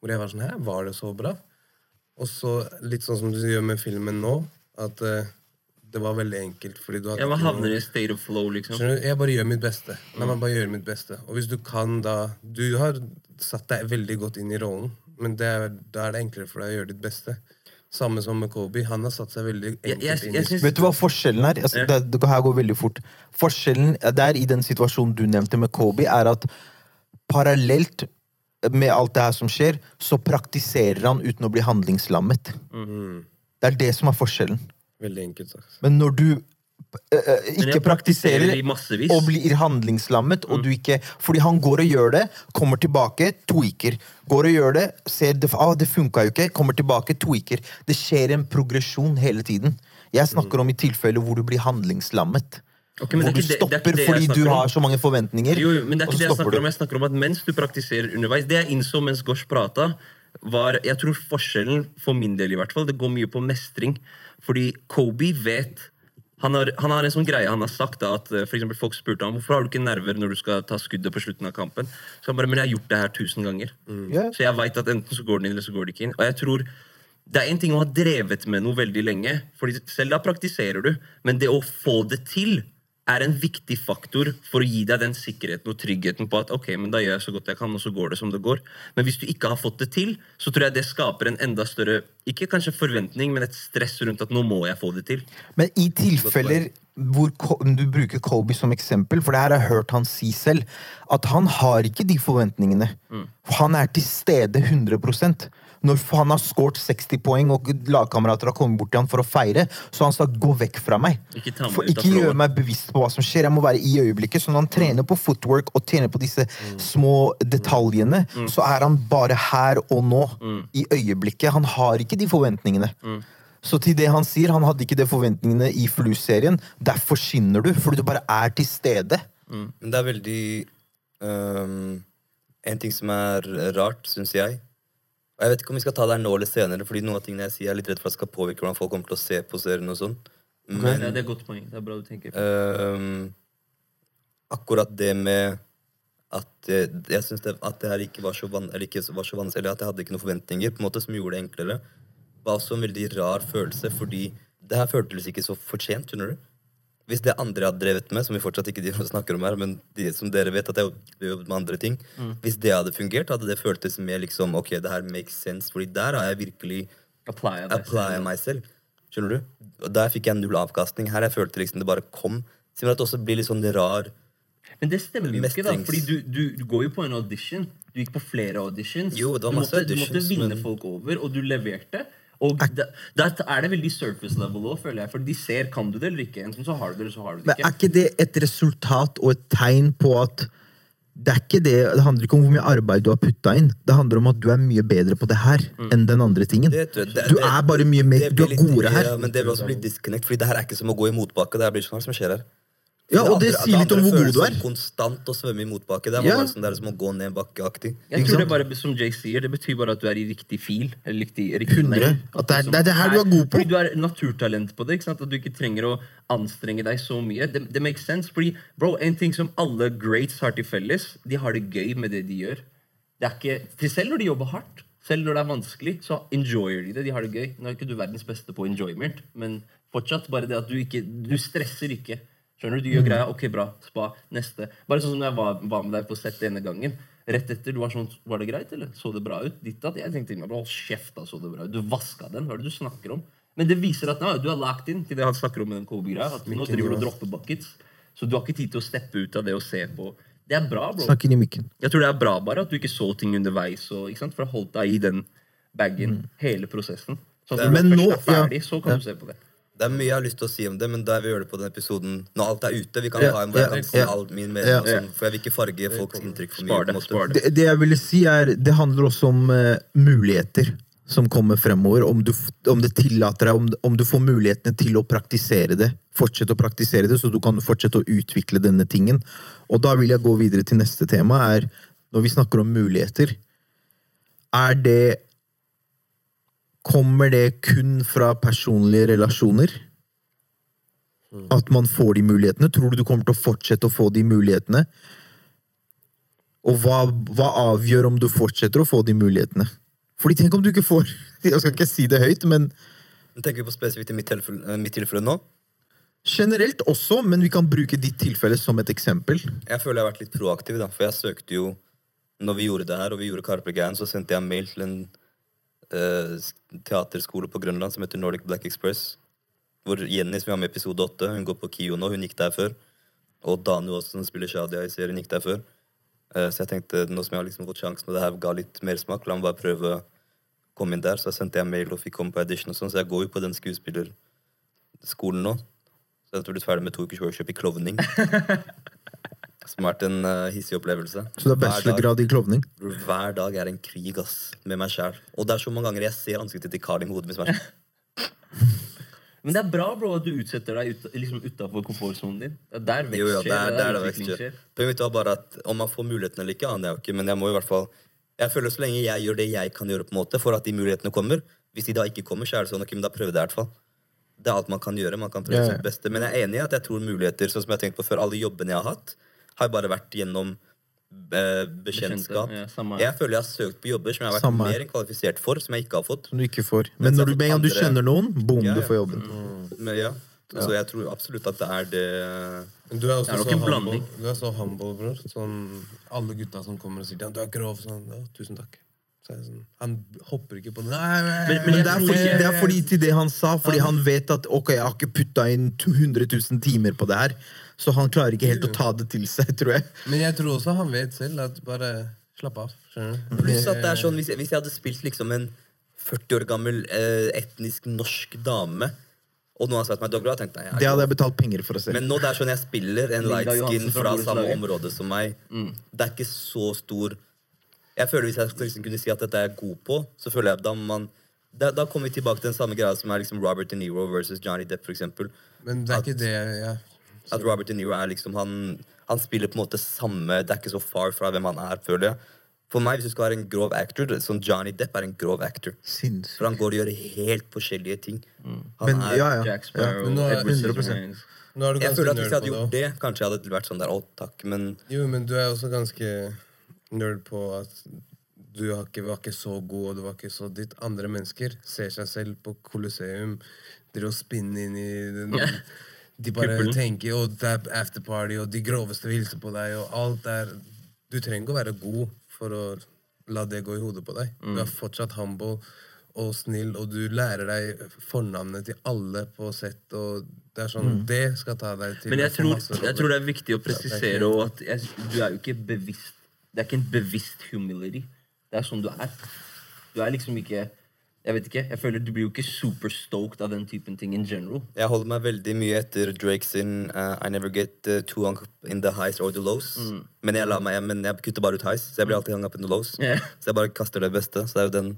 Hvor jeg var sånn Hæ, var det så bra? Og så litt sånn som du gjør med filmen nå, at eh, det var veldig enkelt. Fordi du hadde Ja, Man havner i state of flow, liksom. Skjønner du? Jeg bare gjør mitt beste. La meg bare gjøre mitt beste. Og hvis du kan da Du har satt deg veldig godt inn i rollen, men det er, da er det enklere for deg å gjøre ditt beste. Samme som med Kobe. Han har satt seg veldig Jeg- enkelt jeg- inn i Vet du hva forskjellen er? Altså, det, det her går veldig fort. Forskjellen der i den situasjonen du nevnte med Kobe, er at parallelt med alt det her som skjer, så praktiserer han uten å bli handlingslammet. Mm. Det er det som er forskjellen. Veldig enkelt sagt. Men når du eh, eh, ikke praktiserer og blir handlingslammet, og du ikke Fordi han går og gjør det, kommer tilbake, tweaker. Går og gjør det, ser det, ah, det funka jo ikke, kommer tilbake, tweaker. Det skjer en progresjon hele tiden. Jeg snakker om i tilfeller hvor du blir handlingslammet. Okay, hvor du er det- det stopper fordi du om. har så mange forventninger. Jo, jo, men det er ikke det jeg snakker du. om. Jeg snakker om at mens du praktiserer underveis Det jeg innså mens Gosh prata, var Jeg tror forskjellen, for min del i hvert fall, det går mye på mestring. Fordi Kobe vet han har, han har en sånn greie han har sagt da, at eh, for eksempel Folk spurte ham hvorfor har du ikke nerver når du skal ta skuddet på slutten av kampen. Så han bare Men jeg har gjort det her tusen ganger. Ja. Så jeg veit at enten så går den inn, eller så går det ikke inn. Og jeg tror det er en ting å ha drevet med noe veldig lenge, Fordi selv da praktiserer du, men det å få det til er en viktig faktor for å gi deg den sikkerheten og tryggheten på at ok, men da gjør jeg så godt jeg kan, og så går det som det går. Men hvis du ikke har fått det til, så tror jeg det skaper en enda større ikke kanskje forventning, men et stress rundt at nå må jeg få det til. Men i tilfeller hvor du bruker Colby som eksempel, for det her har jeg hørt han si selv, at han har ikke de forventningene. Han er til stede 100 Når han har skåret 60 poeng og lagkamerater har kommet bort til han for å feire, så har han sagt 'gå vekk fra meg'. Ikke ta meg For ikke gjør meg bevisst på hva som skjer. Jeg må være i øyeblikket. Så når han trener på footwork og trener på disse små detaljene, så er han bare her og nå. I øyeblikket. Han har ikke de forventningene. Så til det han sier, han hadde ikke de forventningene i Flu-serien. Derfor skinner du, fordi du bare er til stede. Men det er veldig um, En ting som er rart, syns jeg Og Jeg vet ikke om vi skal ta det her nå eller senere, Fordi noen av tingene jeg sier, er litt redd for at skal påvirke hvordan folk kommer til å se på serien. og sånn Men okay, det er et godt poeng. Det er bra du tenker. Uh, akkurat det med at jeg, jeg syns at det her ikke var så, van, eller ikke var så vanskelig, eller at jeg hadde ikke noen forventninger, på en måte som gjorde det enklere, var også en veldig rar følelse, fordi det her føltes ikke så fortjent, skjønner du? Hvis det andre hadde drevet med, som vi fortsatt ikke snakker om her, men de, som dere vet at jeg har jobbet med andre ting, hvis det hadde fungert, hadde det føltes mer liksom, ok, det her makes sense, fordi der har jeg virkelig Apply applya meg selv. Skjønner du? Og Der fikk jeg null avkastning. Her jeg følte liksom det bare kom. Siden at det også blir litt sånn rar Men det stemmer jo ikke, da. Fordi du, du, du går jo på en audition. Du gikk på flere auditions. Jo, det var du, måtte, måtte, du måtte vinne men- folk over, og du leverte. Og da, da er det veldig surface level òg, føler jeg. For de ser kan du det eller ikke. Enten så har du det, eller så har du det Men ikke. er ikke det et resultat og et tegn på at det er ikke det, det handler ikke om hvor mye arbeid du har putta inn. Det handler om at du er mye bedre på det her enn den andre tingen. Det- det- det- Du er bare mye mer Du er gode godere her. Ja, men det vil også bli disconnect, Fordi det her er ikke som å gå i motbakke. Det her blir sånn hva er som skjer her. Ja, og det andre- sier litt om hvor god du er. Konstant å svømme i motbakke. Det er Ja. sånn, det er som å gå ned bakkeaktig. Jeg tror det bare, som Jay sier, det betyr bare at du er i riktig fil. Eller riktig, riktig 100. lane. At det er- det er det her du er god på. Fordi du er naturtalent på det. ikke sant? At du ikke trenger å anstrenge deg så mye. Det, det makes sense. Fordi, bro, en ting som alle greats har til felles, de har det gøy med det de gjør. Det er ikke, til selv når de jobber hardt, selv når det er vanskelig, så enjoyer de det. De har det gøy. Nå er ikke du verdens beste på enjoyment, men fortsatt bare det at du ikke Du stresser ikke. Skjønner du? Du gjør Mm. greia. Ok, bra. Spa. Neste. Bare sånn som jeg var, var med deg på sett denne gangen. Rett etter, du var sånn Var det greit, eller? Så det bra ut? Ditt at Jeg tenkte meg, Hold kjeft, da så det bra ut. Du vaska den. Hva er det du snakker om? Men det viser at ja, du er lagt inn til det han snakker om med den Kobe-greia. At nå driver du og dropper buckets. Så du har ikke tid til å steppe ut av det og se på Det er bra, bro. Snakk inn i mikken. Jeg tror det er bra bare at du ikke så ting underveis. Og, ikke sant? For å holde deg i den bagen hele prosessen. Sånn at når Men du først er ferdig, ja. så kan Ja. du se på det. Det er mye jeg har lyst til å si om det, men da vil vi gjøre det på den episoden når alt er ute. Vi kan Ja, ha en hvor ja, jeg kan si ja. all min mening, sånn, for jeg vil ikke farge folks inntrykk for mye. Spar det. spar det. Det, det jeg ville si, er Det handler også om uh, muligheter som kommer fremover. Om, du, om det tillater deg, om, om du får mulighetene til å praktisere det. Fortsett å praktisere det, så du kan fortsette å utvikle denne tingen. Og da vil jeg gå videre til neste tema. er Når vi snakker om muligheter, er det Kommer det kun fra personlige relasjoner? At man får de mulighetene? Tror du du kommer til å fortsette å få de mulighetene? Og hva, hva avgjør om du fortsetter å få de mulighetene? Fordi tenk om du ikke får Jeg skal ikke si det høyt, men Tenker vi på spesifikt i mitt tilfelle, eh, mitt tilfelle nå? generelt også. Men vi kan bruke ditt tilfelle som et eksempel. Jeg føler jeg har vært litt proaktiv, da, for jeg søkte jo Når vi gjorde det her, og vi gjorde Carpe Gang, så sendte jeg mail til en teaterskole på Grønland som heter Nordic Black Express. Hvor Jenny, som vi har med i episode 8, hun går på KIO nå, hun gikk der før. Og Danu også, som spiller Shadia i serien, gikk der før. Eh, så jeg tenkte, nå som jeg har liksom fått sjansen, og det her ga litt mersmak, la meg bare prøve å komme inn der. Så sendte jeg mail og fikk komme på audition og sånn, så jeg går jo på den skuespillerskolen nå. Så jeg tror du er ferdig med to ukers workshop i klovning. Som har vært en uh, hissig opplevelse. Så det er bachelorgrad i klovning. Hver dag er en krig ass, med meg sjæl. Og det er så mange ganger jeg ser ansiktet til Karin i hodet mitt sånn Men det er bra bro, at du utsetter deg ut, liksom utafor komfortsonen din. Er der vekst Jo, ja, skjer. det er, det det er der vekst skjer. Poenget mitt var bare at om man får muligheten eller ikke, aner jeg jo ikke, men jeg må i hvert fall Jeg føler så lenge jeg gjør det jeg kan gjøre, på en måte, for at de mulighetene kommer Hvis de da ikke kommer, så er det sånn, ok, men da prøver jeg i hvert fall. Det er alt man kan gjøre. Man kan prøve Ja, ja. sitt beste. Men jeg er enig i at jeg tror muligheter, sånn som jeg har tenkt på før, alle jobbene jeg har hatt, har bare vært gjennom eh, bekjentskap. Bekjente, ja, jeg føler jeg har søkt på jobber som jeg har vært Samme mer enn kvalifisert for, som jeg ikke har fått. Som du ikke får. Men Men når du, med du kjenner noen, boom, Ja, du får jobben. Men ja, Så jeg tror absolutt at det er det du er også er så en humble, du er så humble, bror. Sånn, alle gutta som kommer og sier «Ja, 'du er grov', sånn ja, 'tusen takk'. Sånn, han hopper ikke på det. Nei, Men det er, fordi, det er fordi til det han sa, fordi han vet at ok, jeg har ikke putta inn 200 000 timer på det her. Så han klarer ikke helt å ta det til seg, tror jeg. Men jeg tror også han vet selv at bare slapp av. Pluss at det er sånn, hvis jeg, hvis jeg hadde spilt liksom en 40 år gammel eh, etnisk norsk dame, og noen har sagt meg Dogro, hadde jeg tenkt nei. jeg Det hadde jeg betalt penger for å se. Men nå det er sånn jeg spiller en light skin fra samme område som meg. Det er ikke så stor Jeg føler Hvis jeg skal liksom kunne si at dette er jeg god på, så føler jeg at da man da, da kommer vi tilbake til den samme greia som er liksom Robert De Niro versus Johnny Depp, for eksempel. Men det er ikke det ja. At Robert De Niro er liksom han, han spiller på en måte samme Det er ikke så far fra hvem han er, føler jeg. For meg, hvis du skal være en grov actor, sånn Johnny Depp er en grov actor. Sinnssykt. For han går og gjør helt forskjellige ting. Han Men er, ja, ja. Jack Sparrow, Ja, nå er- Edward 100%. Nå er du Jeg føler at Hvis jeg hadde gjort det. det, kanskje jeg hadde vært sånn der Å, takk, men Jo, men du er også ganske nerd på at du har ikke, var ikke så god, og du var ikke så ditt. Andre mennesker ser seg selv på Colosseum, driver og spinner inn i den, De bare Kuppelen. tenker og det er afterparty, og de groveste hilser på deg, og alt er Du trenger ikke å være god for å la det gå i hodet på deg. Du er fortsatt humble og snill, og du lærer deg fornavnet til alle på sett, og det er sånn Det skal ta deg til Men jeg tror, jeg tror det er viktig å presisere ja, at jeg, du er jo ikke bevisst Det er ikke en bevisst humility. Det er sånn du er. Du er liksom ikke Jeg vet ikke, jeg føler Du blir jo ikke super stoked av den typen ting in general. Jeg holder meg veldig mye etter Drake sin uh, I never get uh, too hung up in the highs or the lows. Men, jeg lar meg, men jeg kutter bare ut highs, så jeg blir alltid hung up in the lows. Yeah. Så jeg bare kaster det beste. Så det er jo den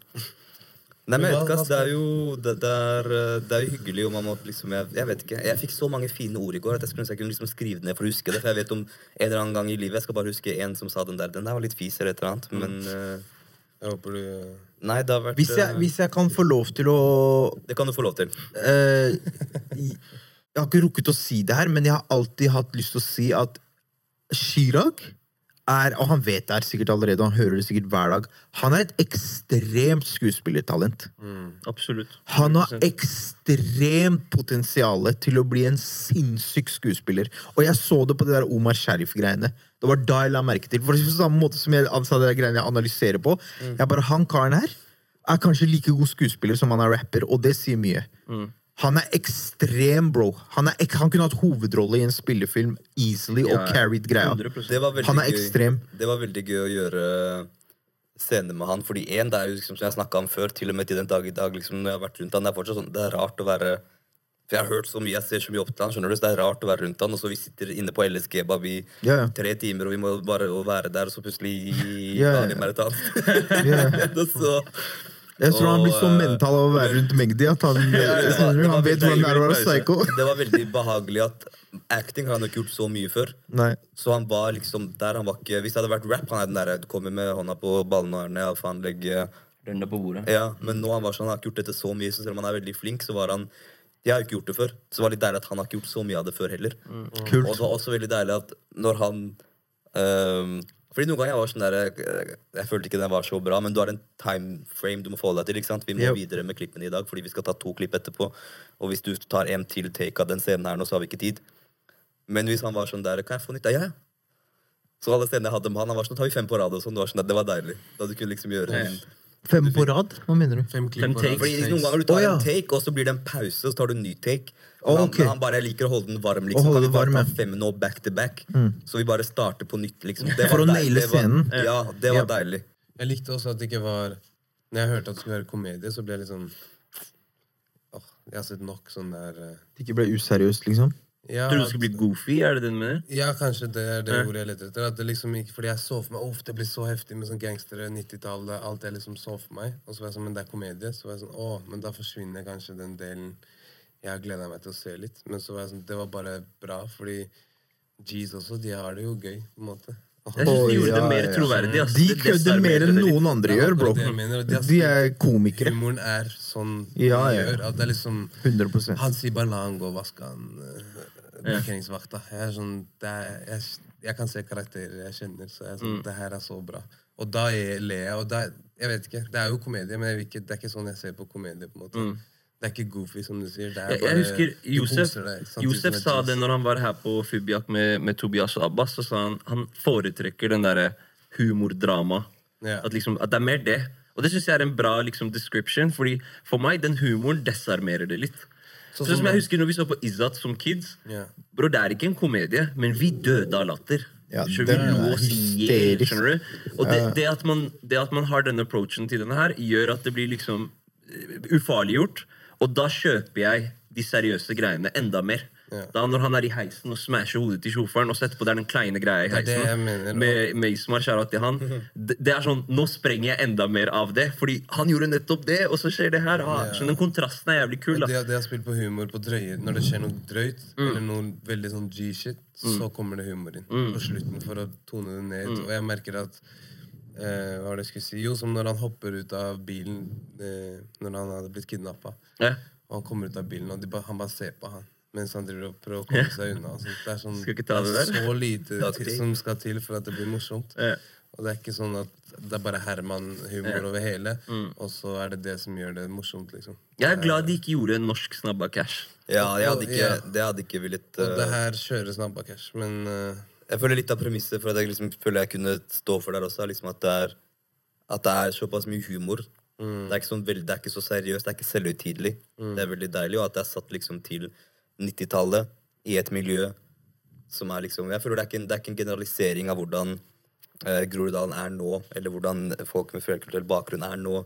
Nei, men ass, det er jo det, det, er, uh, det er jo hyggelig om man må liksom jeg, jeg vet ikke. Jeg fikk så mange fine ord i går at jeg skulle ønske jeg kunne liksom skrive det ned for å huske det. For jeg vet om en eller annen gang i livet Jeg skal bare huske en som sa den der. Den der var litt fis eller et eller annet. Men uh, Jeg håper du eh, nei, det har vært Hvis jeg, uh, hvis jeg kan få lov til å Det kan du få lov til. eh, Jeg har ikke rukket å si det her, men jeg har alltid hatt lyst til å si at Chirag er, og han vet det her sikkert allerede, han hører det sikkert hver dag, han er et ekstremt skuespillertalent. Absolutt. Han har ekstremt potensial til å bli en sinnssyk skuespiller. Og jeg så det på det der Omar Sharif-greiene. Det var da jeg la merke til For på samme måte som jeg sa det der greiene jeg analyserer på. Jeg bare, Han karen her er kanskje like god skuespiller som han er rapper, og det sier mye. Han er ekstrem, bro. Han, er, ek- han kunne hatt hovedrolle i en spillefilm easily og Ja, ja. carried greia. Det var Han er gøy. ekstrem. Det var veldig gøy å gjøre scener med han. Fordi en, det er jo liksom, som jeg snakka om før, til og med til den dag i dag, liksom, når jeg har vært rundt han, det er fortsatt sånn, det er rart å være For jeg har hørt så mye, jeg ser så mye opp til han, skjønner du, så det er rart å være rundt han, og så vi sitter inne på LS Kebab i Ja, ja. tre timer, og vi må bare være der, og så plutselig tar de meg et annet. Ja. Og så Jeg tror han blir så eh, mental av å være rundt Magdi at han, ja, var- han var han vet hvordan det er å være psycho. Det var veldig behagelig at acting har han ikke gjort så mye før. Nei. Så han var liksom der han var ikke Hvis det hadde vært rap, han er den der du kommer med hånda på ballen og er og faen legge Den på bordet. Ja, men nå han var sånn, han har ikke gjort dette så mye, så selv om han er veldig flink, så var han Jeg har ikke gjort det før, så det var litt deilig at han har ikke gjort så mye av det før heller. Og Kult. det var også veldig deilig at når han øhm, Fordi noen ganger jeg var sånn der øh, Jeg følte ikke den var så bra, men du har en time frame du må forholde deg til. ikke sant? Vi må Yep. videre med klippene i dag, fordi vi skal ta to klipp etterpå. Og hvis du tar en til take av den scenen her nå, så har vi ikke tid. Men hvis han var sånn der Kan jeg få nytt? Ja, ja. Så alle scenene jeg hadde med han, han var sånn, tar vi fem på rad og sånn. Det var sånn, det var deilig. Da du kunne liksom gjøre en Fem på rad? Hva mener du? Fem klipp Fem på takes. rad. fordi noen ganger du tar oh, ja. en take, og så blir det en pause, og så tar du en ny take. Oh, okay. han, han bare liker å holde den varm, liksom. Kan vi bare varm, ta fem nå back to back? Så vi bare starter på nytt, liksom. Det For å naile var- scenen. Ja, det var Ja. deilig. Jeg likte også at det ikke var Når jeg hørte at det skulle være komedie, så ble jeg sånn Åh, Jeg har sett nok sånn der uh... Det ikke ble useriøst, liksom? Ja, Tror du det skal bli goofy? Er det det du mener? ja, kanskje det er det Ja. ordet jeg leter etter. At det liksom ikke, fordi jeg så for meg Uff, det blir så heftig med sånn gangstere, 90-tallet, alt jeg liksom så for meg. Og så var jeg sånn, men det er komedie. Så var jeg sånn, å, men da forsvinner kanskje den delen jeg har gleda meg til å se litt. Men så var jeg sånn, det var bare bra, fordi G's også, de har det jo gøy, på en måte. Jeg synes de gjorde det ja, mer ja. troverdig. De De Det kødder mer enn noen andre gjør, bro. det mener, de De er komikere. Humoren er sånn Ja, de ja. gjør. At det er liksom 100 Han sier bare la han gå og vaske han uh, parkeringsvakta. Jeg sånn det er, jeg, jeg kan se karakterer jeg kjenner, så jeg sånn, det her er så bra. Og da er- ler jeg. Og da, jeg vet ikke, Det er jo komedie, men ikke, det er ikke sånn jeg ser på komedie. på en måte. Det er ikke goofy, som du sier. Det er bare, jeg husker Josef, deg, Josef sa det når han var her på Fubiak med, med Tobias og Abbas. Så sa han han foretrekker den derre humordrama. Ja. At, liksom, at det er mer det. Og det syns jeg er en bra liksom, description, Fordi for meg, den humoren desarmerer det litt. Sånn Sånn som- jeg husker når vi så på Izzat som kids. Bro, det er ikke en komedie, men vi døde av latter. Ja, den er hysterisk. skjønner du? Og det, det, at man, det at man har denne approachen til denne her, gjør at det blir liksom eh, ufarliggjort. Og da kjøper jeg de seriøse greiene enda mer. Ja. Da Når han er i heisen og smasher hodet til sjåføren, og så etterpå det er den kleine greia i Det er det heisen mener, med, med Ismar, kjære til han. Det, det er sånn, Nå sprenger jeg enda mer av det, fordi han gjorde nettopp det, og så skjer det her. Ah, så den kontrasten er jævlig kul. Det, da det har spilt på humor på drøye Når det skjer noe drøyt, eller noe veldig sånn G-shit, så kommer det humor inn på slutten for å tone det ned. Og jeg merker at eh, Hva var det jeg skulle si? Jo, som når han hopper ut av bilen eh, når han hadde blitt kidnappa. Ja. Og han kommer ut av bilen, og ba, han bare ser på han mens han driver og prøver å komme seg unna. Så. Det er, sånn, det det er så lite til, som skal til for at det blir morsomt. Ja. Og det er ikke sånn at det er bare Herman-humor over hele, og så er det det som gjør det morsomt, liksom. Jeg er glad de ikke gjorde en norsk snabba cash. Ja, hadde ikke, Ja. det hadde ikke villet Og det øh, her kjører snabba cash, men uh... Jeg føler litt av premisset for at jeg liksom føler jeg kunne stå for der også, liksom at det er, at det er såpass mye humor. Det, er ikke sånn det er ikke så seriøst, det er ikke selvhøytidelig. Det er veldig deilig, og at det er satt liksom til 90-tallet i et miljø som er liksom Jeg føler det er ikke det er ikke en generalisering av hvordan eh, Groruddalen er nå, eller hvordan folk med flerkulturell bakgrunn er nå.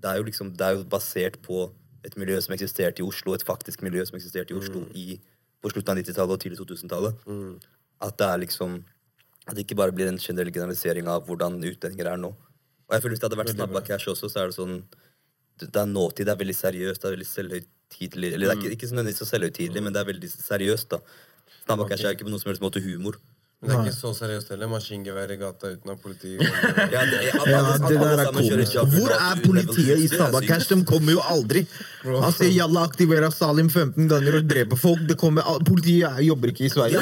Det er jo liksom, det er jo basert på et miljø som eksisterte i Oslo, et faktisk miljø som eksisterte i Oslo i, på slutten av 90-tallet og tidlig 2000-tallet. At det er liksom At det ikke bare blir en generell generalisering av hvordan utlendinger er nå. Og jeg føler Hvis det hadde vært Snabba Cash også, så er det sånn Det er nåtid, det er veldig seriøst, det er veldig selvhøytidelig Eller det er ikke, ikke nødvendigvis så selvhøytidelig, men det er veldig seriøst. da Snabba Cash er ikke på noen som helst måte humor. men det er ikke så seriøst heller. Maskingevær i gata uten at politiet Ja, det, Ja, det der er komisk. Hvor er politiet i Stabakash? Snabba. Cash? De kommer jo aldri. Han sier Jalla aktiverer Salim 15 ganger og dreper folk. Det kommer, politiet er- jobber ikke i Sverige.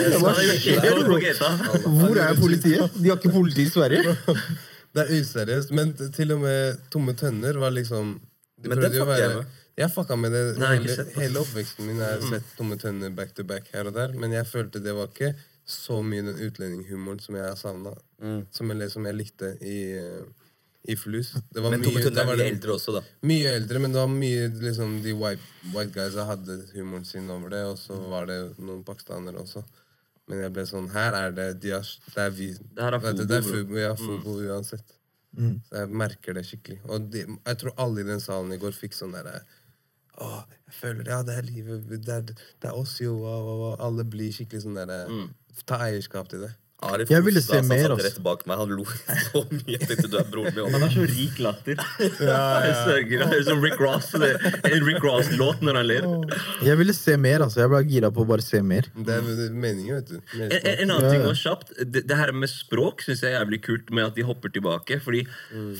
Hvor er politiet? De har ikke politi i Sverige. Det er useriøst. Men til og med Tomme tønner var liksom de Men prøvde jo å være-. Jeg fucka med det Nei, hele, hele oppveksten min. Jeg har sett Tomme tønner back to back her og der. Men jeg følte det var ikke så mye den utlendinghumoren som jeg har savna. Mm. Som, som jeg likte i, eh, i Flus. Det var Men Tomme da er mye eldre også, da. mye eldre, men det var mye liksom, de white, white guysa hadde humoren sin over det, og så var det noen pakistanere også. Men jeg ble sånn Her er det de har, Det er vi. Det her er Fubo, det er. Fubo, ja, Fubo uansett. Så jeg merker det skikkelig. Og de, jeg tror alle i den salen i går fikk sånn derre Å, jeg føler det, ja, det er livet. Det er, det er oss, jo. Og, og, og alle blir skikkelig sånn derre Ta eierskap til det. Arif Jeg ville se mer, altså. rett bak meg. Han lo så mye. Jeg tenkte du er broren min. Han har så rik latter. Jeg sørger, det er som Rick Ross. det- En Rick Ross-låt når han ler. Jeg ville se mer, altså. Jeg ble gira på å bare se mer. Det er meningen, vet du. En, en, en annen ting ja. også kjapt Det, det her med språk synes jeg er jævlig kult Med at de hopper tilbake Fordi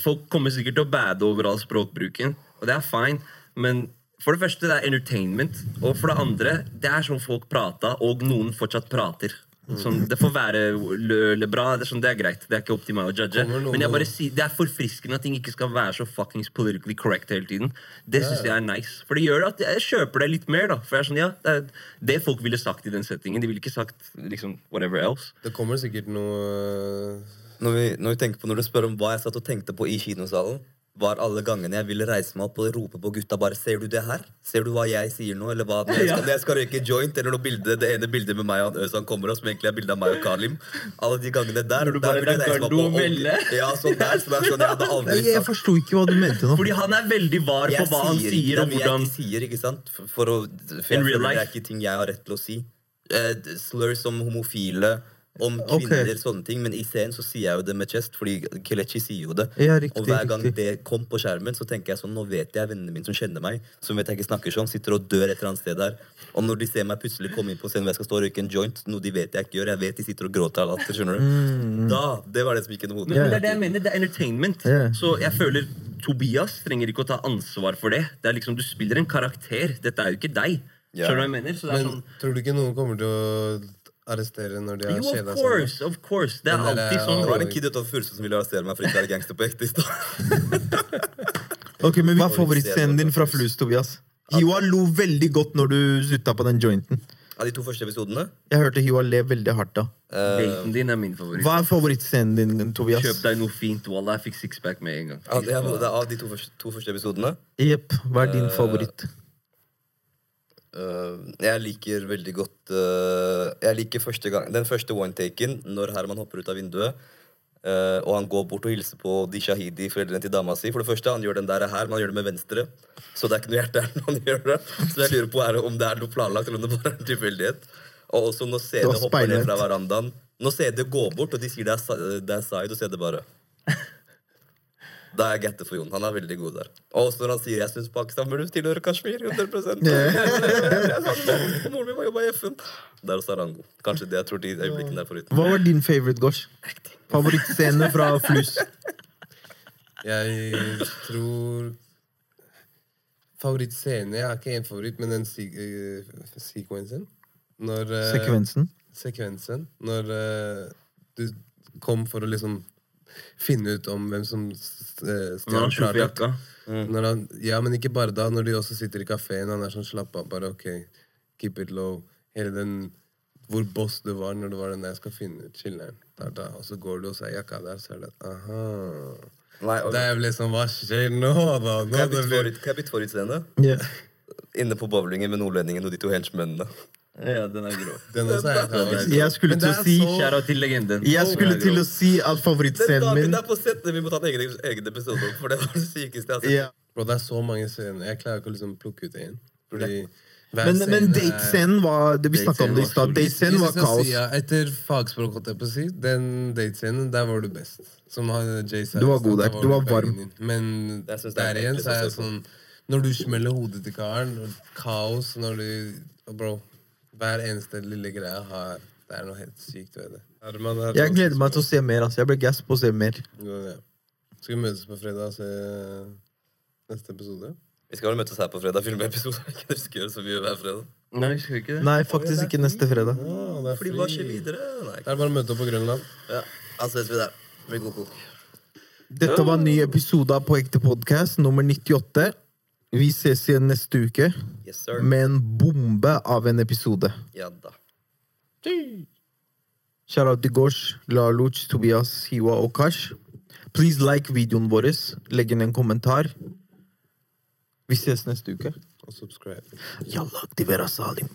folk kommer sikkert til å bade over all språkbruken Og det er fine Men for det første, det er entertainment. Og for det andre, det er sånn folk prater Og noen fortsatt prater. Sånn, Det får være lø, lø bra det er, sånn, det er greit, det er ikke opp til meg å judge. Men jeg bare sier, det er forfriskende at ting ikke skal være så fuckings politically correct hele tiden. Det synes jeg er nice. For det gjør at jeg kjøper det litt mer da. For jeg er sånn, ja, det er det folk ville sagt i den settingen. De ville ikke sagt liksom whatever else. Det kommer sikkert noe Når, vi, når, vi tenker på, når du spør om hva jeg satt og tenkte på i kinosalen, var alle gangene jeg ville reise meg opp og rope på gutta bare Ser du det her? Ser du hva jeg sier nå? Eller hva, når, jeg skal, når jeg skal røyke joint, eller noe bilde, det ene bildet med meg og han Øzan kommer opp, som egentlig er bilde av meg og Kalim. Alle de gangene der. Når du der ville jeg er reise meg opp og- Melle. Ja, sånn der. Som er sånn jeg hadde aldri sagt. jeg forsto ikke hva du mente nå. Fordi han er veldig var på Jeg hva han sier ikke sier og jeg hvordan ikke sier, ikke sant? For, for å, for jeg In real føler det er ikke ting jeg har rett til å si. Uh, slurs om homofile, om kvinner, okay. sånne ting. Men i serien så sier jeg jo det med chest, fordi Kelechi sier jo det. Ja, riktig, og hver gang riktig. det kom på skjermen, så tenker jeg sånn Nå vet jeg vennene mine som kjenner meg, som vet jeg ikke snakker sånn, sitter og dør et eller annet sted der. Og når de ser meg plutselig komme inn på scenen hvor jeg skal stå og røyke en joint, noe de vet jeg ikke gjør, jeg vet de sitter og gråter av latter, skjønner du. Da, Det var det som gikk i hodet. Men, men det er det jeg mener, det er entertainment. Yeah. Så jeg føler Tobias trenger ikke å ta ansvar for det. Det er liksom, Du spiller en karakter. Dette er jo ikke deg. Yeah. Skjønner du hva jeg mener? Så det er Men sånn tror du ikke noen kommer til å arrestere når de har of kjeda course, of course. Det er Men alltid sånn. Det var en kid utenfor Furuset som ville arrestere meg for ikke å være gangster på ekte i stad. Ok, men Hva er favorittscenen din fra Flus, Tobias? Hiwa lo veldig godt når du slutta på den jointen. Av de to første episodene Jeg hørte Hiwa le veldig hardt da. Daten din er min favoritt. Hva er favorittscenen din, Tobias? Kjøp deg noe fint. Wallah, jeg fikk sixpack med en gang. av, det er- av de to første, to første episodene Jepp. Hva er din favoritt? Øh, jeg liker veldig godt uh, Jeg liker første gang Den første one-taken når Herman hopper ut av vinduet. Uh, og han går bort og hilser på de shahidi, foreldrene til dama si. For det første, Han gjør den der her, men han gjør det med venstre. Så det er ikke noe hjerte her når han gjør det. Så jeg lurer på er, om det er noe planlagt, eller om det bare er en tilfeldighet. Og også når CD hopper ned fra verandaen. Når CD går bort, og de sier det er, sa- det er side, og CD bare Da er jeg gette for Jon. Han er veldig god der. Og også når han sier 'jeg syns Pakistan burde tilhøre Kashmir'. 100 Og Moren min må jobbe i FN. Der også er han god. Kanskje det jeg tror de øyeblikkene der foruten. Hva var din favorite, Gosh? Favorittscene fra Flus? Jeg tror Favorittscene Jeg har ikke én favoritt, men den eh. Når uh, Sekvensen? Sekvensen. Når uh, du kom for å liksom finne ut om hvem som eh, stjal han Mm. Ja, men ikke bare da. Når de også sitter i kafeen, han er sånn slapp av. Bare ok, keep it low. Hele den hvor boss du var når du var den der, jeg skal finne ut chiller'n. Og så går du og ser jakka der, så er det aha. Nei, okay. Det er jo liksom Hva skjer nå, da? Nå kan jeg bytte forut, favorittscene? Ja. Inne på bowlingen med nordlendingen og de to henchmennene. Ja, den er grå. Den også er favoritt. Jeg skulle til å si Kjære til legenden. Jeg skulle til å si at favorittscenen min min er på settet, vi må ta en egen, egen episode om, for det var det sykeste jeg har sett. ja. Bro, det er så mange scener. Jeg klarer ikke å liksom plukke ut én. Fordi Men, men datescenen var Det vi snakka om det i stad. Datescenen var kaos. Si, ja, etter fagspråk, holdt jeg på å si, den datescenen, der var du best. Som Jay Du var god der. Du var varm. Men er der igjen så er jeg sånn Når du smeller hodet til karen, kaos når du Bro, hver eneste lille greie har Det er noe helt sykt ved det. Herman er Jeg gleder meg til å se mer. Altså. Jeg blir gass på å se mer. Ja. Skal vi møtes på fredag og se neste episode? Vi skal vel møtes her på fredag, filme episode. Jeg kan huske å gjøre så mye hver fredag. Nei, vi skal ikke det. Nei, faktisk ikke neste fredag. Ah, det er Fordi hva skjer videre? Nei. Det er bare å møte opp på Grønland. Ja, da ses vi der. Det blir god kok. Dette var en ny episode av På ekte podkast, nummer 98. Vi ses igjen neste uke Yes, med en bombe av en episode. Ja da. Shout out til Gosh, Laluch, Tobias, Hiwa og Kash. Please like videoen vår. Legg inn en kommentar. Vi ses neste uke. Og subscribe. Yalla, aktiver Salim.